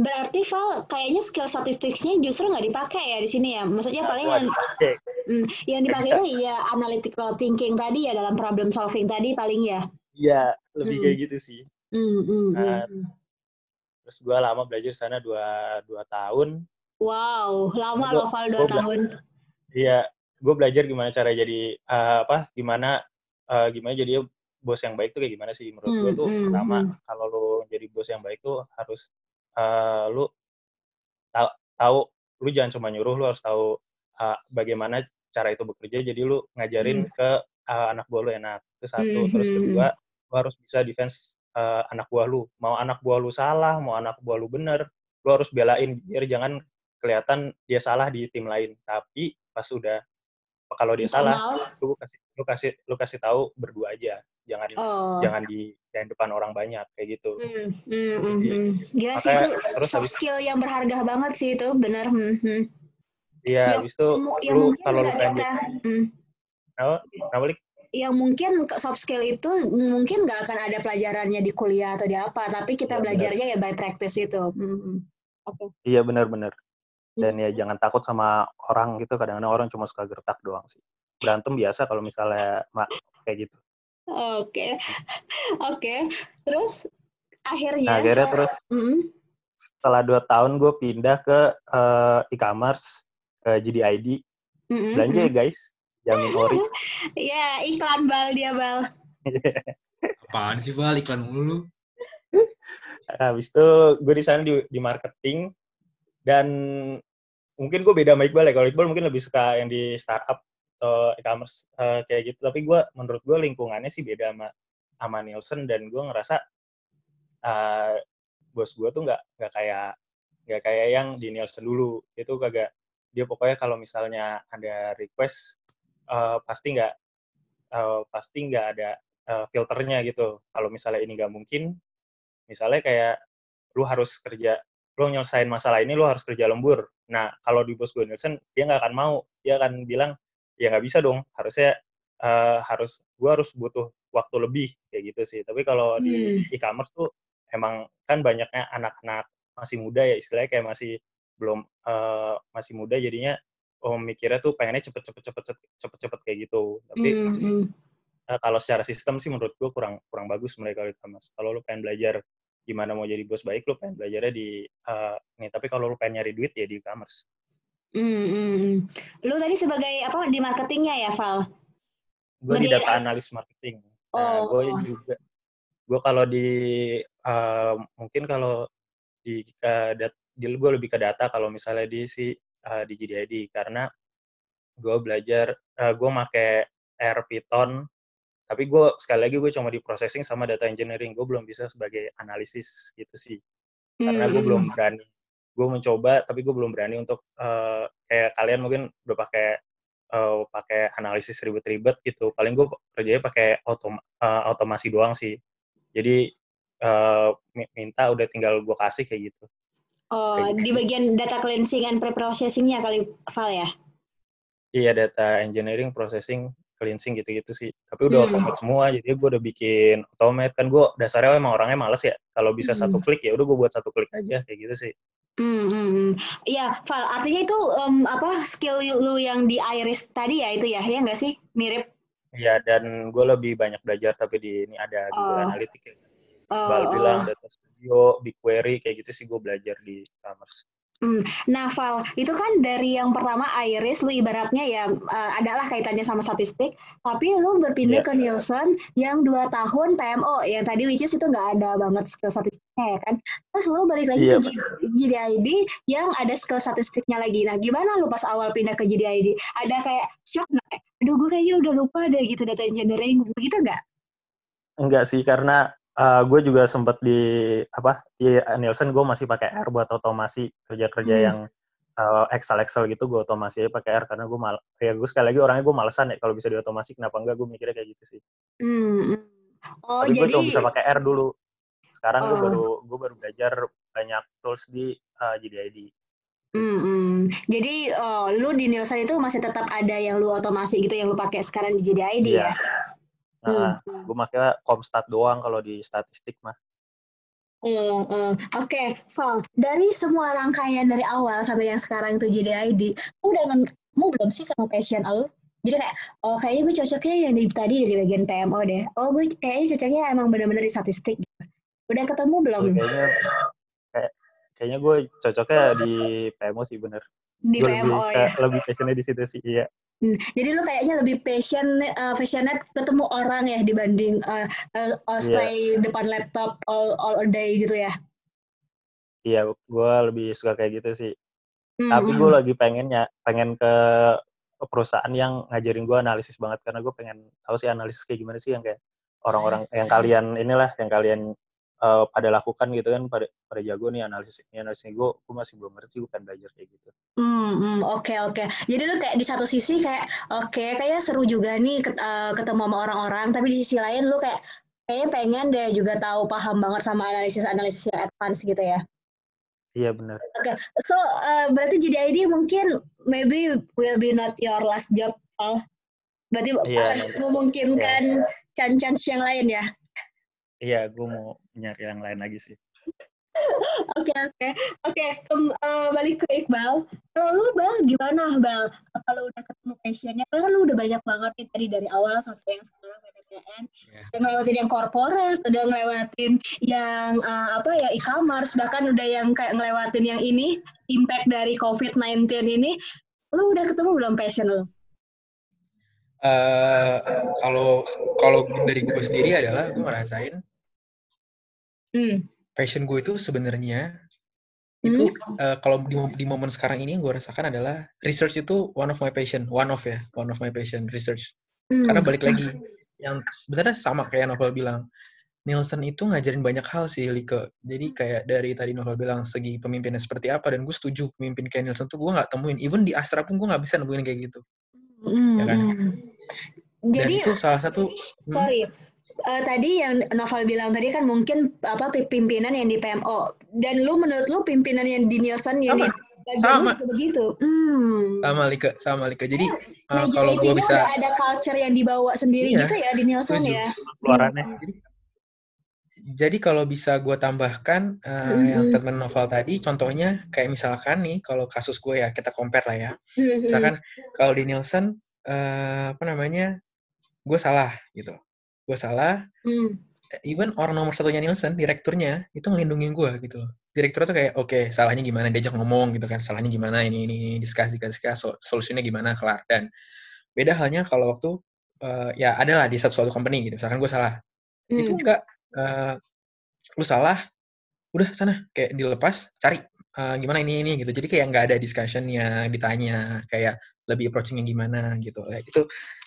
Berarti Val, kayaknya skill statistiknya justru nggak dipakai ya di sini ya? Maksudnya Nah, paling yang, dipakai. hmm, yang dipakai itu (laughs) ya analytical thinking tadi ya dalam problem solving tadi paling ya. Iya, lebih Hmm. kayak gitu sih. Hmm, hmm, Nah, hmm. Terus gue lama belajar sana dua, dua tahun. Wow, lama Gua- loh Val gua 2 bela- tahun. Iya, gue belajar gimana cara jadi eh, apa? Gimana eh, gimana jadi bos yang baik tuh kayak gimana sih? Menurut gue Hmm, tuh hmm, pertama hmm. kalau lu jadi bos yang baik tuh harus eh, lu tahu tahu lu jangan cuma nyuruh, lu harus tahu eh, bagaimana cara itu bekerja. Jadi lu ngajarin ke eh, anak buah lu enak. Itu satu. Hmm, Terus hmm, kedua, lu harus bisa defense eh, anak buah lu. Mau anak buah lu salah, mau anak buah lu bener, lu harus belain biar jangan kelihatan dia salah di tim lain. Tapi pas udah kalau dia salah, lu kasih lu kasih lu kasih tahu berdua aja. Jangan Oh. jangan di di depan orang banyak kayak gitu. Hmm, hmm, Itu hmm, sih. hmm. Gila sih Makanya itu terus soft habis skill yang berharga banget sih itu, bener. Hmm, hmm. iya Yang, habis itu yang lu kalau lu pengen kita, hmm, apa? Kenapa, Lik? yang mungkin soft skill itu mungkin nggak akan ada pelajarannya di kuliah atau di apa, tapi kita Iya, benar. belajarnya ya by practice itu. Hmm, hmm. Oke. Iya benar-benar. Dan Hmm. ya jangan takut sama orang gitu. Kadang-kadang orang cuma suka gertak doang sih. Berantem biasa kalau misalnya mak kayak gitu. Oke, (laughs) oke. Terus Nah akhirnya, akhirnya se- terus Hmm, setelah dua tahun gue pindah ke eh, e-commerce ke JDID. hmm, hmm, Belanja ya hmm. guys, jamin ori. (laughs) Ya iklan bal dia bal. (laughs) Apaan sih Val iklan mulu? Habis itu gue di sana di, di marketing dan mungkin gue beda sama Iqbal ya. Kalau Iqbal mungkin lebih suka yang di startup atau e-commerce eh, kayak gitu. Tapi gue menurut gue lingkungannya sih beda sama sama Nielsen dan gue ngerasa eh, bos gue tuh nggak nggak kayak nggak kayak yang di Nielsen dulu. Itu kagak dia pokoknya kalau misalnya ada request eh, pasti nggak eh, pasti nggak ada eh, filternya gitu. Kalau misalnya ini nggak mungkin, misalnya kayak lu harus kerja lu nyelesain masalah ini lu harus kerja lembur nah kalau di bos gue Nielsen dia nggak akan mau dia akan bilang ya nggak bisa dong harusnya eh, harus gue harus butuh waktu lebih kayak gitu sih tapi kalau di Hmm. e-commerce tuh emang kan banyaknya anak-anak masih muda ya istilahnya kayak masih belum eh, masih muda jadinya oh, mikirnya tuh pengennya cepet-cepet-cepet cepet-cepet kayak gitu. Tapi Hmm, eh, kalau secara sistem sih menurut gue kurang kurang bagus mereka di e-commerce. Kalau lu pengen belajar gimana mau jadi bos baik, lu pengen belajarnya di eh, ini. Tapi kalau lu pengen nyari duit ya di e-commerce. Hmm. Lu tadi sebagai apa di marketingnya ya, Val? Gue di data analis marketing. Nah, Oh. gue juga gue kalau di eh, mungkin kalau di ke dat, di gue lebih ke data kalau misalnya di si eh, di GDID karena gue belajar eh, gue make R Python tapi gue sekali lagi gue cuma di processing sama data engineering. Gue belum bisa sebagai analisis gitu sih. Karena gue Hmm, belum berani. Gue mencoba tapi gue belum berani untuk eh, kayak kalian mungkin udah pakai eh, pakai analisis ribet-ribet gitu. Paling gue kerjanya pakai otom eh, otomasi doang sih. Jadi mi- minta udah tinggal gue kasih kayak gitu. Oh, Kayak gitu di sih. bagian data cleansing and pre-processingnya kali, Val ya? iya data engineering processing cleansing gitu-gitu sih tapi udah Hmm. automate semua jadi gue udah bikin automate kan gue dasarnya emang orangnya males ya kalau bisa Hmm. satu klik ya udah gue buat satu klik aja kayak gitu sih Hmm, hmm. Iya, Val. Artinya itu em, apa skill lu yang di Iris tadi ya itu ya, ya nggak sih? Mirip. Iya, dan gue lebih banyak belajar tapi di ini ada Google Oh. Analytics ya. Oh, Bal oh. bilang Data Studio, BigQuery kayak gitu sih gue belajar di e-commerce. Nah, Val, itu kan dari yang pertama Iris, lu ibaratnya ya eh, adalah kaitannya sama statistik, tapi lu berpindah Iya. ke Nielsen yang dua tahun PMO, yang tadi which is itu nggak ada banget skill statistiknya ya kan. Terus lu balik lagi Iya, ke G- GDID yang ada skill statistiknya lagi. Nah, gimana lu pas awal pindah ke GDID? Ada kayak shock nggak? Kayak, Aduh, gue kayaknya udah lupa deh gitu data engineering, begitu nggak? Enggak sih, karena gue juga sempet di apa di Nielsen gue masih pakai R buat otomasi kerja-kerja Hmm. yang uh, Excel Excel gitu gue otomasi aja pakai R karena gue mal ya gue sekali lagi orangnya gue malesan ya kalau bisa diotomasi kenapa enggak gue mikirnya kayak gitu sih Hmm. hmm. Oh, tapi gue jadi cuma bisa pakai R dulu sekarang gue Oh. baru gue baru belajar banyak tools di uh, GDID Hmm, hmm. Jadi oh, lu di Nielsen itu masih tetap ada yang lu otomasi gitu yang lu pakai sekarang di JDID Iya. ya? Hmm. Nah, gue makanya Comstat doang kalau di statistik mah Hmm, hmm. Oke, Val, dari semua rangkaian dari awal sampai yang sekarang itu JDID, lu udah nemu belum sih sama passion lu? Jadi kayak, oh kayaknya gue cocoknya yang di tadi dari bagian PMO deh. Oh gue kayaknya cocoknya emang bener-bener di statistik. Udah ketemu belum kayaknya kayak kayaknya gue cocoknya di PMO sih bener. di gue lebih PMO ke- ya? lebih passionnya di situ sih. Iya. Hmm, Jadi lu kayaknya lebih passion, uh, passionate ketemu orang ya dibanding uh, uh, stay depan laptop all all day gitu ya? Iya, gue lebih suka kayak gitu sih. Hmm, Tapi hmm. gue lagi pengennya pengen ke perusahaan yang ngajarin gue analisis banget karena gue pengen tahu sih analisis kayak gimana sih yang kayak orang-orang yang kalian inilah yang kalian uh, pada lakukan gitu kan pada pada jago nih analisis ini analisis ini gue gue masih belum ngerti gue pengen belajar kayak gitu. Hmm, hmm, oke oke. Jadi lu kayak di satu sisi kayak oke kayaknya seru juga nih ket- eh, ketemu sama orang-orang, tapi di sisi lain lu kayak kayaknya pengen deh juga tahu paham banget sama analisis-analisis yang advance gitu ya. Iya benar. Oke, so eh, berarti jadi ID mungkin maybe will be not your last job, Val. Berarti Iya, akan nanti. memungkinkan chance-chance yang lain ya. Iya, gue mau nyari yang lain lagi sih. (laughs) Oke oke oke kem- eh, balik ke Iqbal. Kalau lu Bal gimana Bal? Kalau udah ketemu passionnya, kan lu udah banyak banget nih tadi dari awal sampai yang sekarang PTPN. Ya. Udah ngelewatin yang corporate, udah ngelewatin yang eh, apa ya e-commerce, bahkan udah yang kayak ngelewatin yang ini impact dari COVID-19 ini. Lu udah ketemu belum passion lu? Eh, kalau kalau dari gue sendiri adalah gue ngerasain Hmm. passion gue itu sebenarnya itu eh, kalau di, di momen sekarang ini yang gue rasakan adalah research itu one of my passion, one of ya, one of my passion research. Hmm. Karena balik lagi yang sebenarnya sama kayak Novel bilang, Nielsen itu ngajarin banyak hal sih Like. Jadi kayak dari tadi Novel bilang segi pemimpinnya seperti apa dan gue setuju pemimpin kayak Nielsen tuh gue nggak temuin. Even di Astra pun gue nggak bisa nemuin kayak gitu. Hmm, ya kan? hmm. Dan Jadi itu salah satu hmm, Eh, tadi yang Novel bilang tadi kan mungkin apa pi- pimpinan yang di PMO dan lu menurut lu pimpinan yang di Nielsen yang di bagian sama. lu juga begitu. Hmm. sama Lika, sama Lika. Jadi eh, Majority-nya kalau gue bisa udah ada culture yang dibawa sendiri Iya, gitu ya di Nielsen setuju. ya. Keluarannya. Jadi, jadi kalau bisa gue tambahkan uh, mm-hmm. yang statement novel tadi, contohnya kayak misalkan nih, kalau kasus gue ya kita compare lah ya. Mm-hmm. Misalkan kalau di Nielsen, uh, apa namanya, gue salah gitu. Gue salah. Mm. Even orang nomor satunya Nielsen, direkturnya itu ngelindungin gue gitu loh. Direktur tuh kayak, oke, okay, salahnya gimana, diajak ngomong gitu kan, salahnya gimana, ini, ini, ini diskusi, diskusi, solusinya gimana, kelar. Dan beda halnya kalau waktu, uh, ya adalah di satu suatu company gitu, misalkan gue salah. Mm. Itu enggak, uh, lu salah udah sana kayak dilepas cari uh, gimana ini ini gitu jadi kayak nggak ada discussionnya ditanya kayak lebih approachingnya gimana gitu ya, itu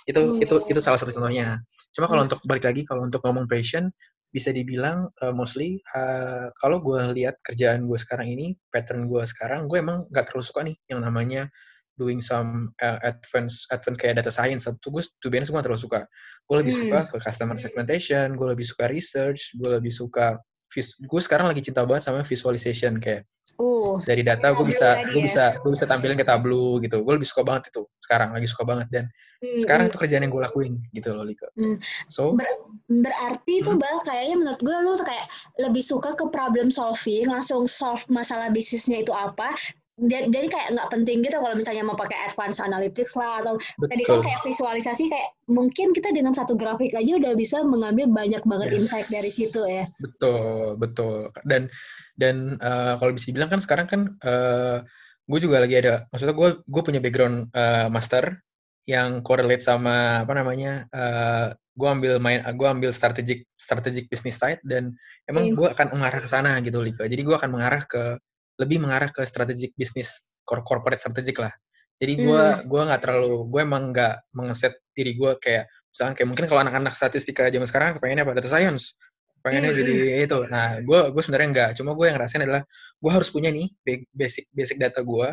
itu hmm. itu itu salah satu contohnya cuma kalau hmm. untuk balik lagi kalau untuk ngomong passion bisa dibilang uh, mostly uh, kalau gue lihat kerjaan gue sekarang ini pattern gue sekarang gue emang nggak terlalu suka nih yang namanya doing some uh, advance advance kayak data science tuh gue tuh biasanya gue terlalu suka gue lebih hmm. suka ke customer segmentation gue lebih suka research gue lebih suka gue sekarang lagi cinta banget sama visualization kayak uh, dari data gue bisa gue ya. bisa gue bisa tampilin ke tableau gitu gue lebih suka banget itu sekarang lagi suka banget dan hmm, sekarang hmm. itu kerjaan yang gue lakuin gitu loh Lika hmm. so Ber berarti itu hmm. bal kayaknya menurut gue lu kayak lebih suka ke problem solving langsung solve masalah bisnisnya itu apa jadi kayak nggak penting gitu kalau misalnya mau pakai advance analytics lah atau Betul. tadi kan kayak visualisasi kayak mungkin kita dengan satu grafik aja udah bisa mengambil banyak banget yes. insight dari situ ya. Betul, betul. Dan dan uh, kalau bisa dibilang kan sekarang kan uh, gue juga lagi ada maksudnya gue gue punya background uh, master yang correlate sama apa namanya uh, gue ambil main gue ambil strategic strategic business side dan emang hmm. gue akan mengarah ke sana gitu Lika. Jadi gue akan mengarah ke lebih mengarah ke strategic bisnis corporate strategic lah. Jadi gue hmm. gue nggak terlalu gue emang nggak mengeset diri gue kayak misalnya kayak mungkin kalau anak-anak statistika zaman sekarang pengennya apa data science pengennya hmm. jadi itu. Nah gue gue sebenarnya nggak. Cuma gue yang ngerasain adalah gue harus punya nih basic basic data gue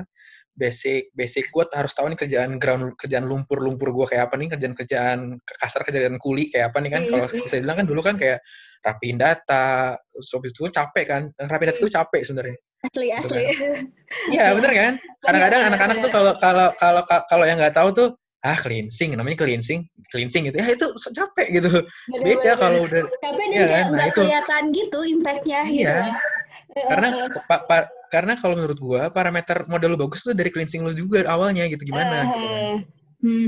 basic basic gue harus tahu nih kerjaan ground kerjaan lumpur lumpur gue kayak apa nih kerjaan kerjaan kasar kerjaan kuli kayak apa nih kan kalau bisa bilang kan dulu kan kayak rapiin data so itu capek kan rapiin data itu capek sebenarnya asli gitu asli. kan. (laughs) iya kan? bener kan? Kadang-kadang anak-anak tuh kalau kalau kalau kalau yang nggak tahu tuh ah cleansing namanya cleansing cleansing gitu. Ya itu capek gitu. Bener, beda kalau udah capek ya kan? nah, itu. kelihatan gitu impactnya gitu iya. gitu. (laughs) karena pa, pa, karena kalau menurut gua parameter model lu bagus tuh dari cleansing lu juga awalnya gitu gimana uh, gitu kan.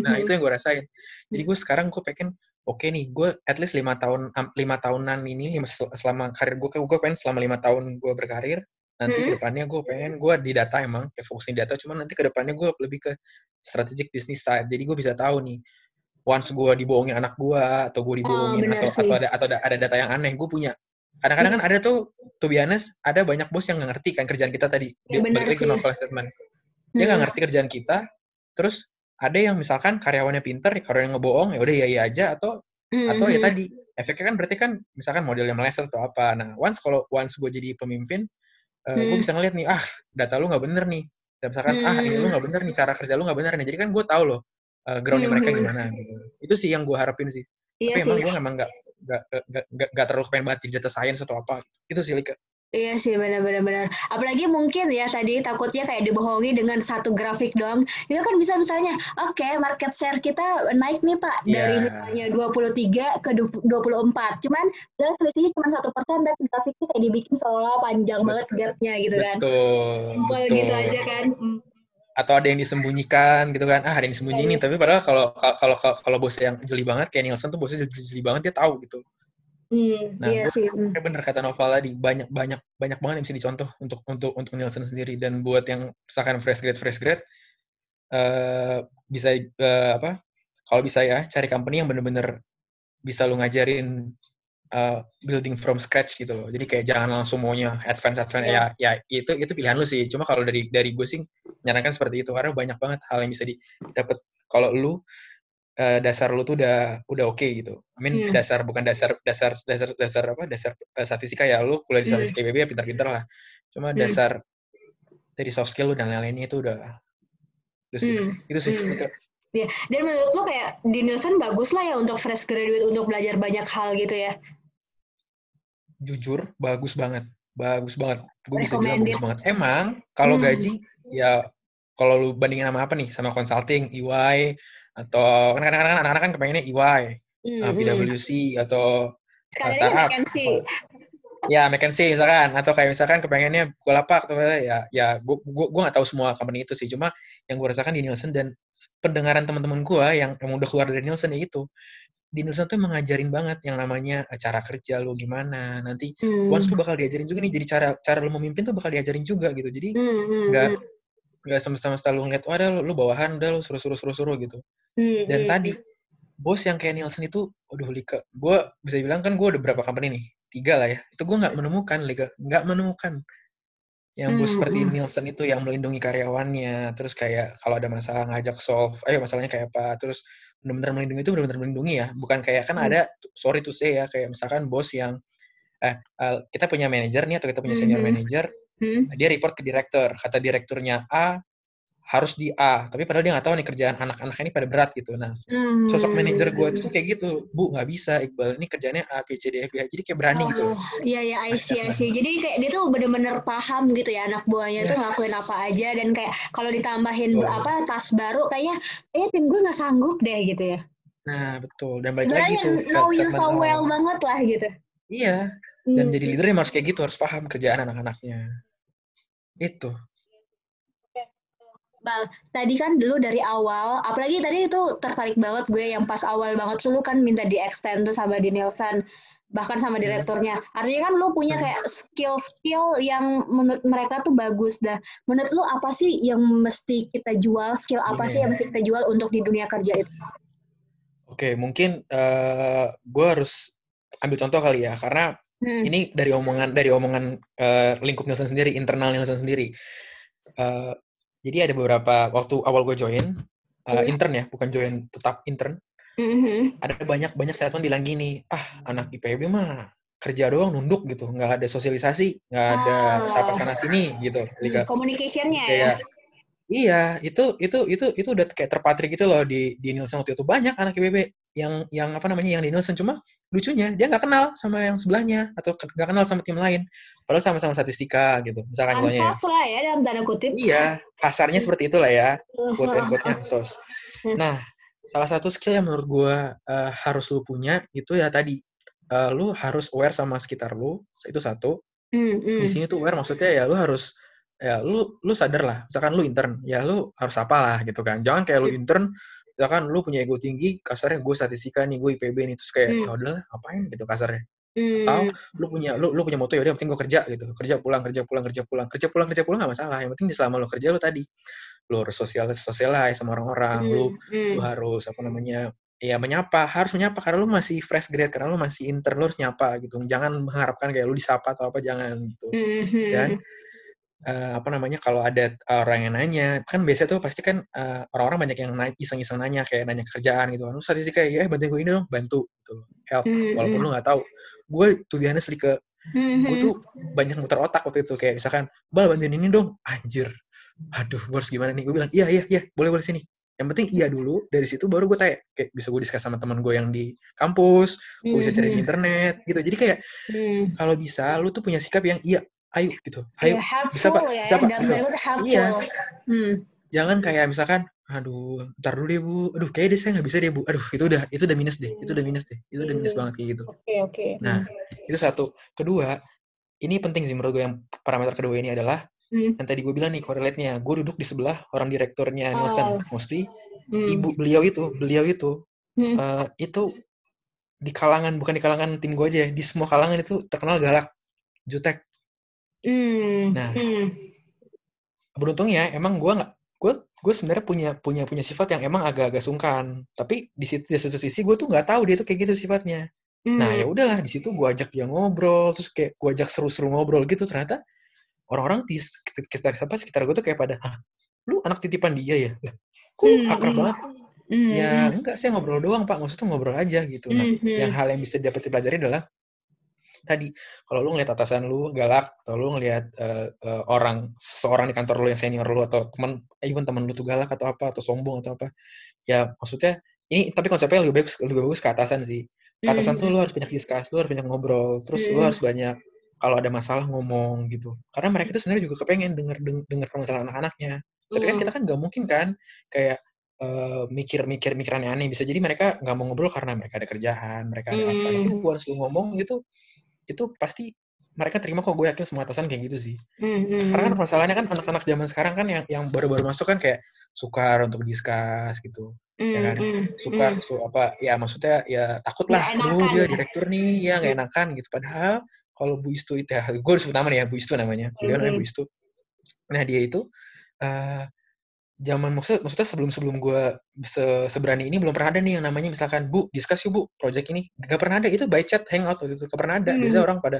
nah itu yang gua rasain. Jadi gua sekarang gua pengen oke okay nih gue at least lima tahun lima tahunan ini lima, selama karir gue gue pengen selama lima tahun gue berkarir nanti hmm. ke depannya gue pengen gue di data emang kayak fokusin data cuman nanti ke depannya gue lebih ke strategic business side jadi gue bisa tahu nih once gue dibohongin anak gue atau gue dibohongin oh, atau atau ada atau ada data yang aneh gue punya kadang-kadang kan ada tuh to be honest ada banyak bos yang nggak ngerti kan kerjaan kita tadi ya, balik lagi ke novel statement dia nggak hmm. ngerti kerjaan kita terus ada yang misalkan karyawannya pinter karyawannya ngebohong ya udah iya iya aja atau hmm. atau ya hmm. tadi efeknya kan berarti kan misalkan modelnya meleset atau apa nah once kalau once gue jadi pemimpin uh, hmm. gue bisa ngeliat nih ah data lu nggak bener nih dan misalkan hmm. ah ini lu hmm. nggak bener nih cara kerja lu nggak bener nih jadi kan gue tahu loh uh, groundnya hmm. mereka gimana gitu itu sih yang gue harapin sih iya tapi sih. emang gue emang nggak nggak terlalu pengen banget di data science atau apa itu sih Lika Iya sih benar-benar benar. Apalagi mungkin ya tadi takutnya kayak dibohongi dengan satu grafik doang. Itu kan bisa misalnya, oke okay, market share kita naik nih Pak yeah. dari misalnya 23 ke 24. Cuman dan selisihnya cuma satu persen tapi grafiknya kayak dibikin seolah panjang betul. banget gapnya gitu kan. Betul. Simpel gitu aja kan. Hmm. Atau ada yang disembunyikan gitu kan. Ah, ada yang disembunyiin tapi padahal kalau kalau kalau bos yang jeli banget kayak Nielsen tuh bosnya jeli, jeli banget dia tahu gitu. Hmm, nah, iya sih. Hmm. bener kata Novel tadi banyak banyak banyak banget yang bisa dicontoh untuk untuk untuk Nielsen sendiri dan buat yang misalkan fresh grade fresh grade uh, bisa uh, apa? Kalau bisa ya cari company yang bener-bener bisa lu ngajarin uh, building from scratch gitu loh. Jadi kayak jangan langsung maunya advance advance yeah. ya ya itu itu pilihan lu sih. Cuma kalau dari dari gue sih nyarankan seperti itu karena banyak banget hal yang bisa didapat kalau lu uh, dasar lu tuh udah udah oke okay, gitu. I mean hmm. dasar bukan dasar dasar dasar dasar apa dasar uh, statistika ya lu kuliah di hmm. statistika IPB ya pintar-pintar lah. Cuma hmm. dasar dari soft skill lu dan lain-lainnya itu udah itu sih hmm. itu sih. Hmm. Itu. Ya, dan menurut lo kayak di Nielsen bagus lah ya untuk fresh graduate untuk belajar banyak hal gitu ya? Jujur, bagus banget. Bagus banget. Gue bisa bilang bagus banget. Emang, kalau hmm. gaji, ya kalau lu bandingin sama apa nih? Sama consulting, EY, atau kan kadang-kadang anak-anak kan kepengennya EY, mm -hmm. uh, PwC atau Sekali startup. McKinsey. ya McKinsey misalkan atau kayak misalkan kepengennya Bukalapak atau ya ya gue gue gue nggak tahu semua company itu sih cuma yang gue rasakan di Nielsen dan pendengaran teman-teman gue yang yang udah keluar dari Nielsen ya itu di Nielsen tuh mengajarin banget yang namanya cara kerja lu gimana nanti Hmm. once lu bakal diajarin juga nih jadi cara cara lu memimpin tuh bakal diajarin juga gitu jadi Hmm, hmm, nggak hmm. Nggak semesta-mesta lu ngeliat wah ada lu, lu bawahan udah lu suruh-suruh suruh-suruh gitu Hmm, dan hmm, tadi bos yang kayak Nielsen itu aduh Lika gue bisa bilang kan gue udah berapa company nih tiga lah ya itu gue nggak menemukan Lika nggak menemukan yang bos Hmm, seperti hmm. Nielsen itu yang melindungi karyawannya terus kayak kalau ada masalah ngajak solve ayo masalahnya kayak apa terus benar-benar melindungi itu benar-benar melindungi ya bukan kayak kan Hmm. ada sorry to say ya kayak misalkan bos yang eh eh, kita punya manajer nih atau kita punya senior Mhm. manager Hmm. dia report ke direktur kata direkturnya A harus di A tapi padahal dia nggak tahu nih kerjaan anak-anak ini pada berat gitu nah Hmm. sosok manajer gue itu tuh kayak gitu bu nggak bisa Iqbal ini kerjanya A B C D F G jadi kayak berani gitu Oh, iya iya I see, I see. (laughs) Jadi kayak dia tuh bener-bener paham gitu ya anak buahnya tuh Yes. ngelakuin apa aja dan kayak kalau ditambahin Betul. apa tas baru kayaknya eh tim gue nggak sanggup deh gitu ya. nah betul dan balik Berarti lagi tuh know you so well banget lah gitu. iya dan Hmm. jadi leader harus kayak gitu harus paham kerjaan anak-anaknya itu Bal, tadi kan dulu dari awal, apalagi tadi itu tertarik banget gue yang pas awal banget lu kan minta di extend tuh sama di Nielsen, bahkan sama Hmm. direkturnya. Artinya kan lu punya Hmm. kayak skill-skill yang menurut mereka tuh bagus dah. Menurut lu apa sih yang mesti kita jual, skill apa Gini sih ya. yang mesti kita jual untuk di dunia kerja itu? oke mungkin eh gue harus ambil contoh kali ya karena Hmm. ini dari omongan dari omongan eh, lingkup Nielsen sendiri internal Nielsen sendiri Eh, jadi ada beberapa waktu awal gue join eh, Iya. intern ya bukan join tetap intern Mhm. ada banyak banyak statement bilang gini ah anak IPB mah kerja doang nunduk gitu nggak ada sosialisasi nggak ada Ah. sapa sana sini gitu Hmm, Communication-nya ya. iya itu itu itu itu udah kayak terpatrik gitu loh di di Nielsen waktu itu banyak anak IPB yang yang apa namanya yang di Nielsen cuma lucunya dia nggak kenal sama yang sebelahnya atau nggak kenal sama tim lain padahal sama-sama statistika gitu misalkan. Ansos lah ya dalam tanda kutip. iya kasarnya seperti itulah ya quote and quote-nya (laughs) ansos. Nah, salah satu skill yang menurut gue harus lu punya itu ya tadi eh, lu harus aware sama sekitar lu itu satu. Hmm, hmm. Di sini tuh aware maksudnya ya lu harus ya lu lu sadar lah. Misalkan lu intern, ya lu harus apalah gitu kan. Jangan kayak lu Hmm. intern misalkan lu punya ego tinggi, kasarnya gue statistika nih, gue IPB nih terus kayak Hmm. ya udahlah apain gitu kasarnya. Hmm. Atau lu punya lu lu punya moto ya udah yang penting gue kerja gitu. Kerja pulang, kerja pulang, kerja pulang. Kerja pulang, kerja pulang gak masalah. Yang penting selama lu kerja lu tadi lu harus sosial sosialize sama orang-orang, lu Hmm, lu hmm. harus apa namanya ya menyapa harus menyapa karena lu masih fresh grade karena lu masih intern lu harus nyapa gitu jangan mengharapkan kayak lu disapa atau apa jangan gitu Hmm, hmm. dan eh, apa namanya kalau ada orang yang nanya kan biasanya tuh pasti kan eh, orang-orang banyak yang nanya, iseng-iseng nanya kayak nanya kerjaan gitu kan. Lu statistika ya bantuin gue ini dong bantu gitu help Hmm, walaupun hmm. lu nggak tahu. Gue tuh biasanya ke Hmm, gue hmm. tuh banyak muter otak waktu itu. Kayak misalkan bal bantuin ini dong. Anjir. Aduh gue harus gimana nih? Gue bilang iya iya iya boleh boleh sini. Yang penting iya dulu dari situ baru gue tanya. Kayak bisa gue diskus sama teman gue yang di kampus gue bisa cari di internet gitu. Jadi kayak Hmm. kalau bisa lu tuh punya sikap yang iya ayo gitu ayo helpful bisa pak ya, bisa pak gitu. Iya. Hmm. jangan kayak misalkan aduh ntar dulu deh bu aduh kayaknya deh saya nggak bisa deh bu aduh itu udah itu udah minus deh itu udah minus deh itu udah minus Hmm. banget kayak gitu Oke oke. Nah, itu satu. Kedua, ini penting sih menurut gue yang parameter kedua ini adalah Hmm. yang tadi gue bilang nih korelate-nya. Gue duduk di sebelah orang direkturnya Nielsen. Oh. Mostly Hmm. ibu beliau itu, beliau itu Hmm. eh, itu di kalangan bukan di kalangan tim gue aja, ya, di semua kalangan itu terkenal galak, jutek. Hmm. Nah. Hmm. Beruntungnya emang gue nggak gue gue sebenarnya punya punya punya sifat yang emang agak-agak sungkan. Tapi di situ di satu sisi gue tuh nggak tahu dia tuh kayak gitu sifatnya. Nah Hmm. ya udahlah di situ gue ajak dia ngobrol, terus kayak gue ajak seru-seru ngobrol gitu. Ternyata orang-orang di sekitar apa sekitar gue tuh kayak pada, ah lu anak titipan dia ya? Kok Hmm, akrab hmm. banget? Hmm. Ya enggak, saya ngobrol doang pak. Maksudnya ngobrol aja gitu. Nah, Hmm, hmm. yang hal yang bisa dapat dipelajari adalah tadi kalau lu ngeliat atasan lu galak atau lu ngeliat eh, eh, orang seseorang di kantor lu yang senior lu atau teman even teman lu tuh galak atau apa atau sombong atau apa ya maksudnya ini tapi konsepnya lebih bagus lebih bagus ke atasan sih ke atasan tuh lu harus banyak discuss lu harus banyak ngobrol terus lu Hmm. harus banyak kalau ada masalah ngomong gitu karena mereka itu sebenarnya juga kepengen denger denger, permasalahan anak-anaknya tapi kan Hmm. kita kan nggak mungkin kan kayak eh, mikir-mikir mikir aneh-aneh bisa jadi mereka nggak mau ngobrol karena mereka ada kerjaan mereka ada apa Hmm. tapi gue harus lu ngomong gitu itu pasti mereka terima kok gue yakin semua atasan kayak gitu sih Hmm, hmm, karena kan hmm. masalahnya kan anak-anak zaman sekarang kan yang yang baru-baru masuk kan kayak sukar untuk diskus gitu ya Hmm, kan suka hmm. su apa ya maksudnya ya takut lah aduh dia ya. direktur nih ya nggak enakan gitu padahal kalau Bu Istu itu ya gue harus sebut nama nih ya Bu Istu namanya beliau namanya Bu. Istu nah dia itu eh zaman maksud maksudnya sebelum sebelum gue se seberani ini belum pernah ada nih yang namanya misalkan Bu diskus yuk Bu project ini. Gak pernah ada itu by chat hangout waktu itu gak pernah ada. Biasanya Hmm. orang pada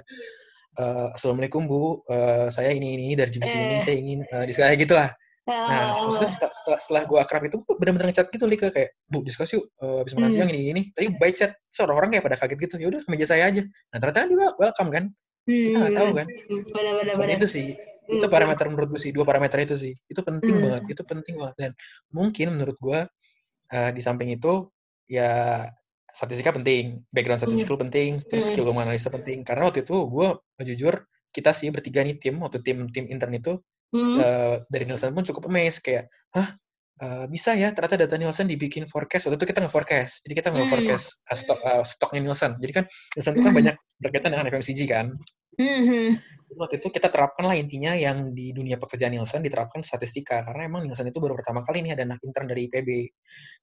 eh, assalamualaikum Bu eh, saya ini ini dari divisi ini Eh. saya ingin uh, diskus kayak gitulah Nah, Ah, maksudnya setelah, setelah, setelah gue akrab itu gue bener-bener ngechat gitu Lika kayak bu diskus yuk eh, habis makan Hmm. siang ini ini. Tapi by chat so, orang kayak pada kaget gitu ya udah ke meja saya aja. Nah ternyata dia welcome kan kita nggak tahu kan Benar-benar. seperti itu sih itu Hmm, parameter menurut gue sih dua parameter itu sih itu penting Hmm. banget itu penting banget dan mungkin menurut gue eh, di samping itu ya statistika penting background statistik lu penting terus Hmm. skill lu menganalisa penting karena waktu itu gue jujur kita sih bertiga nih tim waktu tim tim intern itu Hmm. eh, dari Nielsen pun cukup amazed kayak hah eh, bisa ya ternyata data Nielsen dibikin forecast waktu itu kita nge-forecast jadi kita Hmm. nge-forecast eh, stok eh, stoknya Nielsen jadi kan Nielsen itu kan Hmm. banyak berkaitan dengan FMCG kan Hmm, hmm. waktu itu kita terapkan lah intinya yang di dunia pekerjaan Nielsen diterapkan statistika karena emang Nielsen itu baru pertama kali nih ada anak intern dari IPB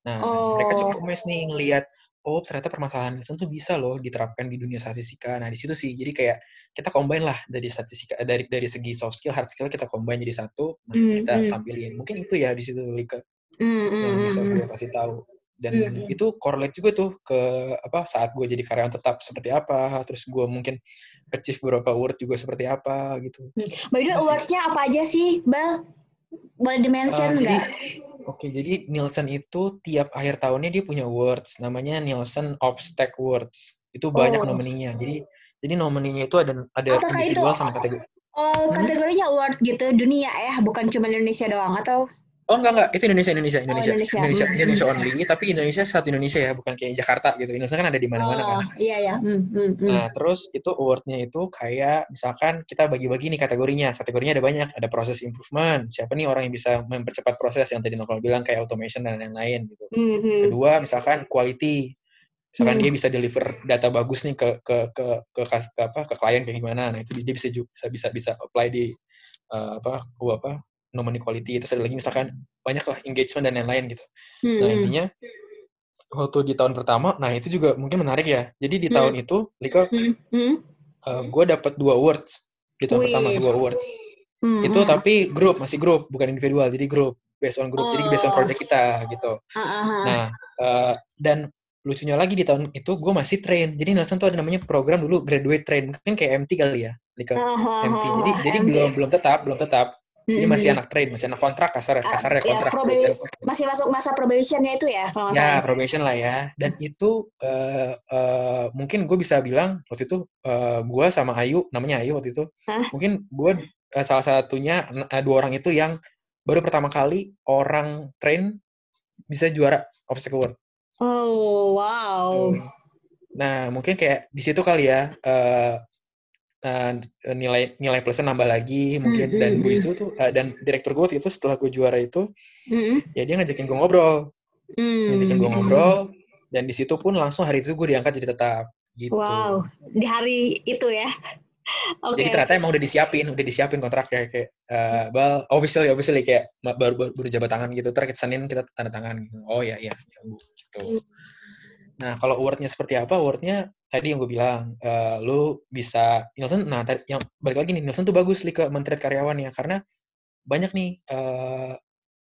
nah mereka Oh. cukup amazed nih ngelihat oh ternyata permasalahan Nielsen tuh bisa loh diterapkan di dunia statistika nah di situ sih jadi kayak kita combine lah dari statistika dari dari segi soft skill hard skill kita combine jadi satu nah Hmm, kita hmm. tampilin mungkin itu ya di situ Lika Hmm, hmm, yang bisa hmm, gue hmm. kasih tahu dan Hmm. itu correlate juga tuh ke apa saat gue jadi karyawan tetap seperti apa terus gue mungkin achieve beberapa award juga seperti apa gitu By the way, awards-nya apa aja sih, Bal? Boleh Eh, di-mention jadi nggak? oke jadi Nielsen itu tiap akhir tahunnya dia punya awards namanya Nielsen Obstac Awards itu banyak Oh. nomininya jadi jadi nomininya itu ada ada Apakah itu individual sama kategori oh, Hmm? kategorinya award gitu dunia ya, bukan cuma Indonesia doang atau Oh enggak enggak, itu Indonesia Indonesia Indonesia Indonesia. Indonesia, Hmm. Indonesia only, tapi Indonesia satu Indonesia ya, bukan kayak Jakarta gitu. Indonesia kan ada di mana-mana kan. Oh, iya ya. Hmm, hmm, hmm. Nah, terus itu awardnya itu kayak misalkan kita bagi-bagi nih kategorinya. Kategorinya ada banyak, ada proses improvement. Siapa nih orang yang bisa mempercepat proses yang tadi Nokol bilang kayak automation dan lain-lain gitu. Hmm, hmm. Kedua, misalkan quality. Misalkan Hmm. dia bisa deliver data bagus nih ke ke ke ke, kas- ke apa ke klien kayak gimana. Nah, itu dia bisa ju- bisa bisa bisa apply di eh, apa oh, apa nomini quality. Terus ada lagi misalkan banyak lah engagement dan lain-lain gitu. Hmm, Nah, hmm. intinya waktu di tahun pertama, nah itu juga mungkin menarik ya. Jadi di Hmm. tahun itu, Lika, Hmm, hmm. gue dapat dua awards di tahun Wih. pertama dua awards. Hmm, Itu tapi grup masih grup bukan individual jadi grup based on grup jadi based on Oh. project kita gitu. Ah, ah, ah. Nah eh, dan lucunya lagi di tahun itu gue masih train. Jadi Nelson tuh ada namanya program dulu graduate train mungkin kayak MT kali ya, Lika. Ah, ah, MT. ah, Jadi ah, jadi MT. belum belum tetap belum tetap. Jadi masih anak train masih anak kontrak kasar Ah, kasarnya ya, kontrak. proba- masih masuk masa probationnya itu ya kalau Ya, probation lah ya. Dan itu eh, eh, mungkin gue bisa bilang waktu itu eh, gue sama Ayu, namanya Ayu waktu itu, Hah? mungkin gue eh, salah satunya eh, dua orang itu yang baru pertama kali orang train bisa juara obstacle award. Oh, wow. Nah, mungkin kayak di situ kali ya eh, eh, nilai nilai plusnya nambah lagi mungkin Hmm, dan hmm, Bu hmm. itu tuh eh, dan direktur gue itu setelah gue juara itu Hmm, ya dia ngajakin gue ngobrol hmm. ngajakin gue ngobrol dan di situ pun langsung hari itu gue diangkat jadi tetap gitu. Wow, di hari itu ya. (laughs) Oke. Jadi ternyata emang udah disiapin, udah disiapin kontraknya kayak eh, bal officially officially kayak baru baru, baru jabat tangan gitu. Terus Senin kita tanda tangan gitu. Oh ya ya, ya Bu gitu. Nah, kalau awardnya seperti apa? Awardnya tadi yang gue bilang, eh, lu bisa Nielsen. Nah, tadi yang balik lagi nih Nielsen tuh bagus li ke mentret karyawannya karena banyak nih eh,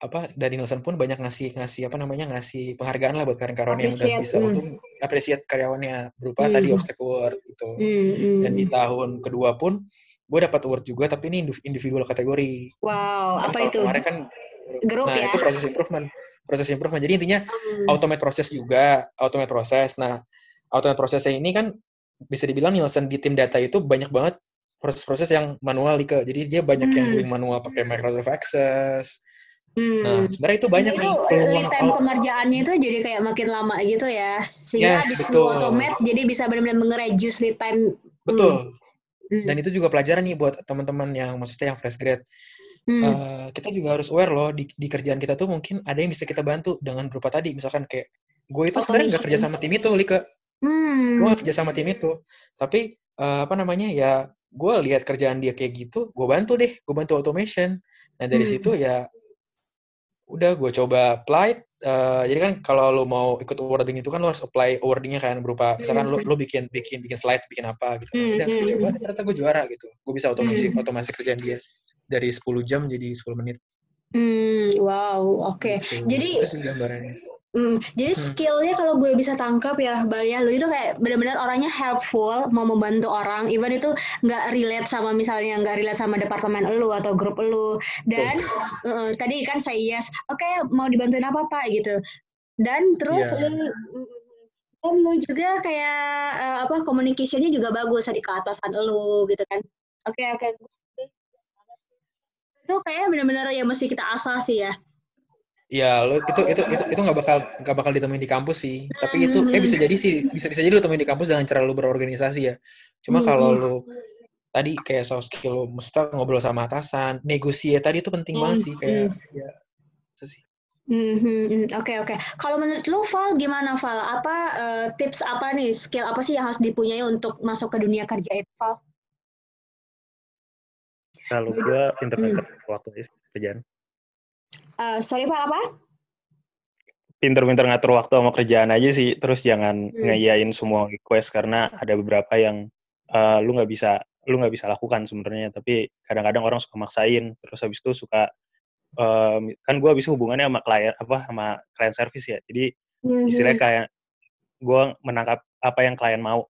apa dari Nielsen pun banyak ngasih ngasih apa namanya ngasih penghargaan lah buat karyawan yang udah bisa hmm. untuk appreciate karyawannya berupa Hmm. tadi obstacle award gitu. Hmm, hmm. Dan di tahun kedua pun gue dapat award juga tapi ini indiv- individual kategori. Wow, apa itu? kemarin kan Grup nah ya? itu proses improvement. Proses improvement. Jadi intinya Hmm. automate proses juga, automate proses. Nah, automate prosesnya ini kan bisa dibilang Nielsen di tim data itu banyak banget proses-proses yang manual Lika. Jadi dia banyak yang Hmm. doing manual pakai Microsoft Access. Hmm. Nah, sebenarnya itu banyak itu nih peluang time pengerjaannya itu jadi kayak makin lama gitu ya. Sehingga Yes, di betul. automate jadi bisa benar-benar mengereduce lead time. betul. Hmm. Dan itu juga pelajaran nih buat teman-teman yang maksudnya yang fresh grade. Hmm. eh, kita juga harus aware loh di, di kerjaan kita tuh mungkin ada yang bisa kita bantu dengan berupa tadi misalkan kayak gue itu sebenarnya nggak kerja sama tim itu Lika Hmm. gue gak kerja sama tim itu tapi eh, apa namanya ya gue lihat kerjaan dia kayak gitu gue bantu deh gue bantu automation nah dari Hmm. situ ya udah gue coba apply eh, jadi kan kalau lo mau ikut awarding itu kan lo harus apply awardingnya kan berupa misalkan lo, lo bikin bikin bikin slide bikin apa gitu Hmm, udah gue hmm, coba hmm. ternyata gue juara gitu gue bisa otomasi Hmm. otomasi kerjaan dia dari 10 jam jadi 10 menit Hmm, wow, oke. gitu. Jadi itu sih gambarannya Hmm, jadi skillnya kalau gue bisa tangkap ya, Bal ya, lu itu kayak benar-benar orangnya helpful, mau membantu orang, even itu nggak relate sama misalnya nggak relate sama departemen lu atau grup lu. Dan eh, tadi kan saya yes, oke mau dibantuin apa pak gitu. Dan terus Iya. lu, dan lu juga kayak eh, apa communication-nya juga bagus tadi ke atasan lu gitu kan. Oke oke. Itu kayak benar-benar ya mesti kita asah sih ya. Ya, lo itu itu itu itu nggak bakal nggak bakal ditemuin di kampus sih. Tapi itu eh Hmm. bisa jadi sih bisa bisa jadi lo temuin di kampus dengan cara lo berorganisasi ya. Cuma Hmm, kalau hmm. lo tadi kayak soft skill lo mesti ngobrol sama atasan, negosiasi tadi itu penting banget Hmm, sih kayak ya itu sih. Hmm, hmm, hmm. Oke oke. Kalau menurut lu Val gimana Val? Apa eh, tips apa nih skill apa sih yang harus dipunyai untuk masuk ke dunia kerja itu Val? Kalau gue Hmm. pinter waktu sih kerjaan. Eh, sorry Val apa? Pinter-pinter ngatur waktu sama kerjaan aja sih. Terus jangan Hmm. ngeyain semua request karena ada beberapa yang eh, lu nggak bisa lu nggak bisa lakukan sebenarnya. Tapi kadang-kadang orang suka maksain. Terus habis itu suka eh, kan gue habis hubungannya sama klien apa sama klien service ya. Jadi Hmm, istilahnya hmm. kayak gue menangkap apa yang klien mau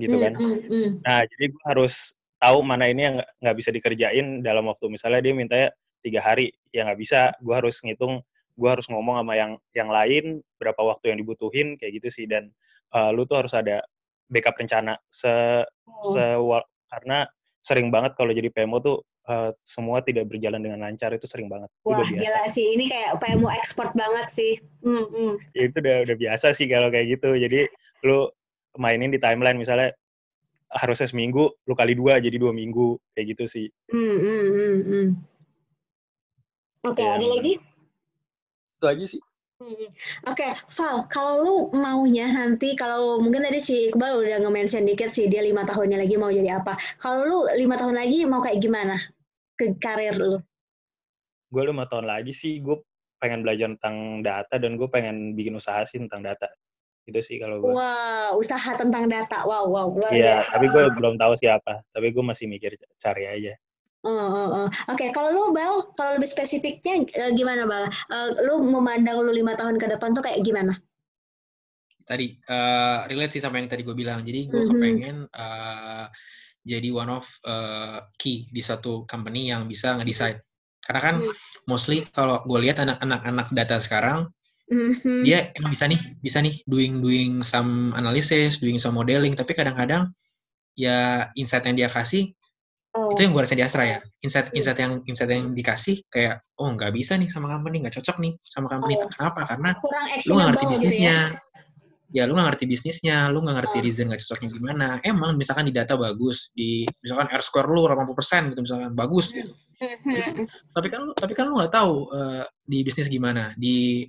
gitu Hmm, kan. hmm, hmm. Nah, jadi gue harus tahu mana ini yang nggak- bisa dikerjain dalam waktu misalnya dia mintanya tiga hari, ya nggak bisa. Gue harus ngitung, gue harus ngomong sama yang yang lain berapa waktu yang dibutuhin kayak gitu sih. Dan eh, lu tuh harus ada backup rencana se se karena sering banget kalau jadi PMO tuh eh, semua tidak berjalan dengan lancar itu sering banget. Itu Wah udah biasa. gila sih, ini kayak PMO expert banget sih. Hmm, hmm. Ya, itu udah udah biasa sih kalau kayak gitu. Jadi lu mainin di timeline misalnya harusnya seminggu, lu kali dua jadi dua minggu kayak gitu sih. Hmm, hmm, hmm, hmm. Oke, Iya, ada lagi? Itu aja sih. Hmm. Oke, Val, kalau lu maunya nanti, kalau mungkin tadi si Iqbal udah nge-mention dikit sih, dia lima tahunnya lagi mau jadi apa. Kalau lu lima tahun lagi mau kayak gimana ke karir lu? Gue lima tahun lagi sih, gue pengen belajar tentang data dan gue pengen bikin usaha sih tentang data. Itu sih kalau gue. Wow, usaha tentang data. Wow, wow, Iya, tapi gue belum tahu siapa. Tapi gue masih mikir cari aja. Oh, oh, oh. Oke, kalau lu Bal, kalau lebih spesifiknya eh, gimana Bal? Eh, lu memandang lu lima tahun ke depan tuh kayak gimana? Tadi eh, relate sih sama yang tadi gue bilang. Jadi gue Mhm. kepengen eh, jadi one of eh, key di suatu company yang bisa ngedesain. Karena kan Hmm. mostly kalau gue lihat anak-anak anak data sekarang Mhm. dia emang bisa nih bisa nih doing doing some analysis doing some modeling tapi kadang-kadang ya insight yang dia kasih Oh, itu yang gue rasain di Astra ya insight Hmm. insight yang insight yang dikasih kayak oh nggak bisa nih sama company nggak cocok nih sama company Oh. kenapa karena lu nggak ngerti gitu ya? bisnisnya ya lu nggak ngerti bisnisnya lu nggak ngerti Oh. reason nggak cocoknya gimana emang misalkan di data bagus di misalkan R square lu 80% gitu misalkan bagus gitu Mhm. tapi kan lu tapi kan lu nggak tahu eh, di bisnis gimana di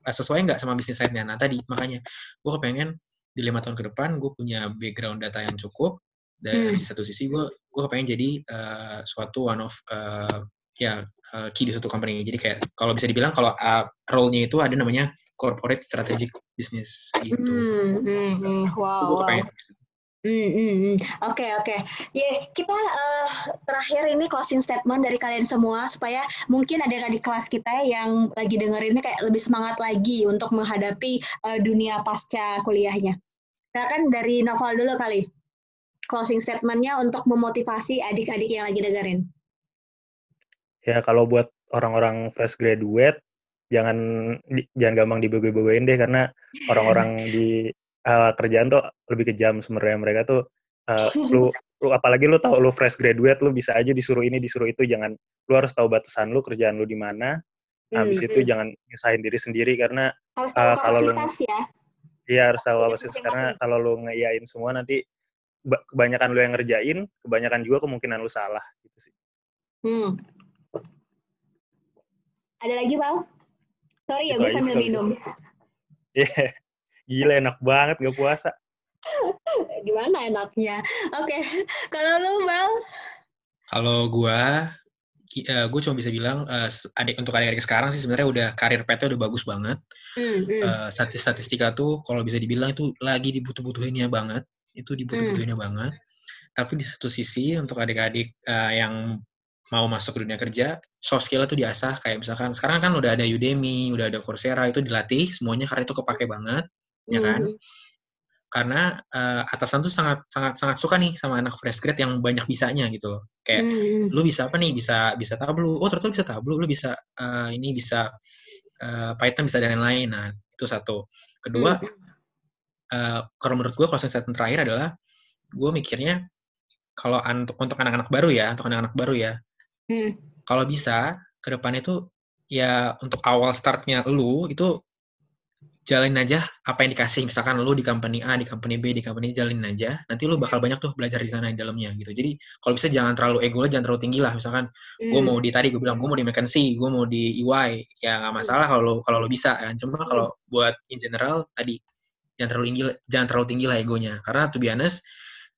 eh, sesuai nggak sama bisnis side-nya nah tadi makanya gue kepengen di lima tahun ke depan gue punya background data yang cukup dan Hmm. di satu sisi gue gue kepengen jadi eh, suatu one of eh, ya eh, key di suatu company jadi kayak kalau bisa dibilang kalau uh, role-nya itu ada namanya corporate strategic business gitu Hmm, hmm, hmm. Wow, gue wow. kepengen Hmm, hmm. Oke, oke. Ya, kita eh, terakhir ini closing statement dari kalian semua supaya mungkin ada yang di kelas kita yang lagi dengerin ini kayak lebih semangat lagi untuk menghadapi eh, dunia pasca kuliahnya. Silakan dari Noval dulu kali. Closing statementnya untuk memotivasi adik-adik yang lagi dengerin. Ya kalau buat orang-orang fresh graduate jangan di- jangan gampang dibego-begoin deh karena orang-orang (laughs) di uh, kerjaan tuh lebih kejam sebenarnya mereka tuh uh, lu lu apalagi lu tahu lu fresh graduate lu bisa aja disuruh ini disuruh itu jangan lu harus tahu batasan lu kerjaan lu di mana habis Hmm, itu hmm. jangan nyusahin diri sendiri karena Harus tahu uh, kalau lu- kapasitas ya. dia harus tahu apa sih Masing-masing. karena kalau lu ngeyain semua nanti kebanyakan lu yang ngerjain kebanyakan juga kemungkinan lu salah gitu sih Hmm. Ada lagi, Val? Sorry ya, gue sambil sekali. minum. Iya. Gila enak banget gak puasa. (laughs) Gimana enaknya? Oke, kalau lu, Val? Kalau gua, ki- eh, gua cuma bisa bilang eh, s- adik untuk adik-adik sekarang sih sebenarnya udah karir petnya udah bagus banget. Hmm, hmm. Eh, statis statistika tuh kalau bisa dibilang itu lagi dibutuh-butuhinnya banget. Itu dibutuh-butuhinnya banget. Tapi di satu sisi untuk adik-adik eh, yang mau masuk ke dunia kerja, soft skill itu diasah kayak misalkan sekarang kan udah ada Udemy, udah ada Coursera itu dilatih semuanya karena itu kepake banget, ya kan? Hmm. Karena eh, atasan tuh sangat sangat sangat suka nih sama anak fresh grad yang banyak bisanya gitu loh. Kayak Hmm. lu bisa apa nih bisa bisa tablu oh ternyata bisa tablu lu bisa eh, ini bisa eh, Python bisa dan lain-lain nah itu satu kedua Hmm. Eh, kalau menurut gue kalau statement terakhir adalah gue mikirnya kalau an- untuk untuk anak-anak baru ya untuk anak-anak baru ya. Hmm. kalau bisa ke depannya itu ya untuk awal startnya lu itu jalanin aja apa yang dikasih. Misalkan lu di company A di company B di company C jalanin aja. Nanti lu bakal banyak tuh belajar di sana di dalamnya gitu. Jadi kalau bisa jangan terlalu ego jangan terlalu tinggi lah. Misalkan gue Hmm. mau di tadi gue bilang gue mau di McKinsey gue mau di EY ya nggak masalah kalau kalau lo bisa kan. Cuma kalau buat in general tadi jangan terlalu tinggi jangan terlalu tinggi lah egonya karena to be honest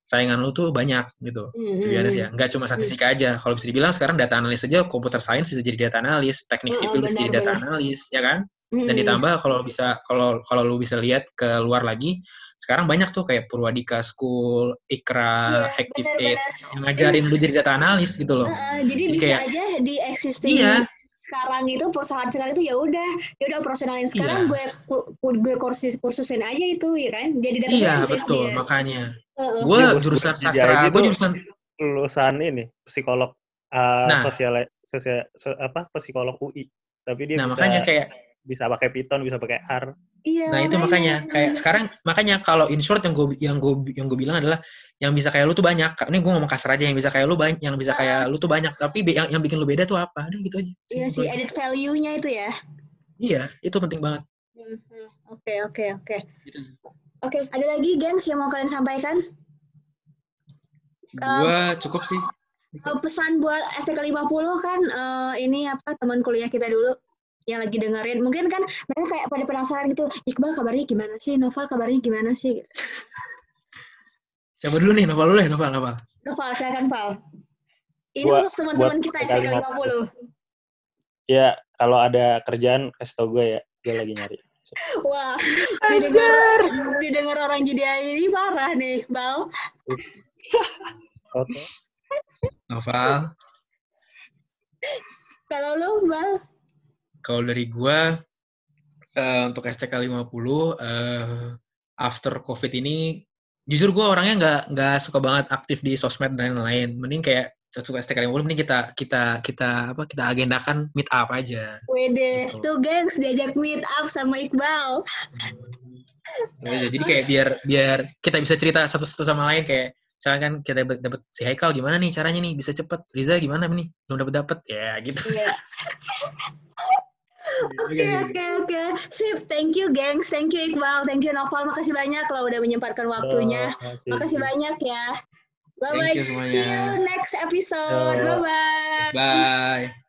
saingan lu tuh banyak gitu Hmm, to be honest ya nggak cuma statistika aja kalau bisa dibilang sekarang data analis aja computer science bisa jadi data analis teknik sipil bisa jadi data analis ya kan Hmm. dan ditambah kalau bisa kalau kalau lu bisa lihat ke luar lagi sekarang banyak tuh kayak Purwadika School, Ikra, Iya, Active. Aid yang ngajarin lu jadi data analis gitu loh. Heeh, jadi Jadi bisa kayak- aja di existing Iya. Sekarang itu perusahaan sekarang itu ya udah ya udah operasionalin sekarang Iya. gue gue kursus kursusin aja itu ya kan jadi data Iya betul dia. makanya Heeh. gue Iya, bos, jurusan sastra, gue jurusan Lulusan ini psikolog uh, Nah. sosial sosial so- apa psikolog UI. Tapi dia nah bisa makanya kayak bisa pakai Python, bisa pakai R. Iya, nah itu makanya kayak sekarang makanya kalau in short yang gue yang gue yang gue bilang adalah yang bisa kayak lu tuh banyak ini gue ngomong kasar aja yang bisa kayak lu banyak yang bisa kayak lu tuh banyak tapi yang yang bikin lu beda tuh apa udah gitu aja Iya sih edit value-nya itu ya. iya itu penting banget Mhm. Oke oke oke. gitu. Oke, ada lagi gengs yang mau kalian sampaikan? gue cukup sih Eh, pesan buat STK 50 kan eh, ini apa teman kuliah kita dulu yang lagi dengerin. Mungkin kan mereka kayak pada penasaran gitu, Iqbal kabarnya gimana sih? Novel kabarnya gimana sih? (laughs) siapa dulu nih Noval dulu ya Noval Noval Novel, silakan Val. Ini Buat- khusus teman-teman kita STK STK 50. Ya, kalau ada kerjaan kasih tau gue ya. Gue lagi nyari. Wah, didengar, didengar orang jadi ini parah nih, Bal. Oke. Noval Kalau lu, Bal? Kalau dari gua eh, untuk STK 50 eh, after covid ini jujur gua orangnya nggak nggak suka banget aktif di sosmed dan lain-lain mending kayak suka STK 50 mending kita kita kita apa kita agendakan meet up aja Wede, Gitu. tuh gengs diajak meet up sama Iqbal. Gitu. jadi kayak biar biar kita bisa cerita satu satu sama lain kayak misalkan kan kita dapat dapat si Haikal gimana nih caranya nih bisa cepet Riza gimana nih belum dapat dapat ya gitu Iya. (laughs) Oke, oke, oke. Sip, thank you, gengs. Thank you, Iqbal. Thank you, Noval. Makasih banyak kalau udah menyempatkan waktunya. Oh, Makasih banyak ya. Bye-bye. Thank you. See you next episode. Yo. Bye-bye. bye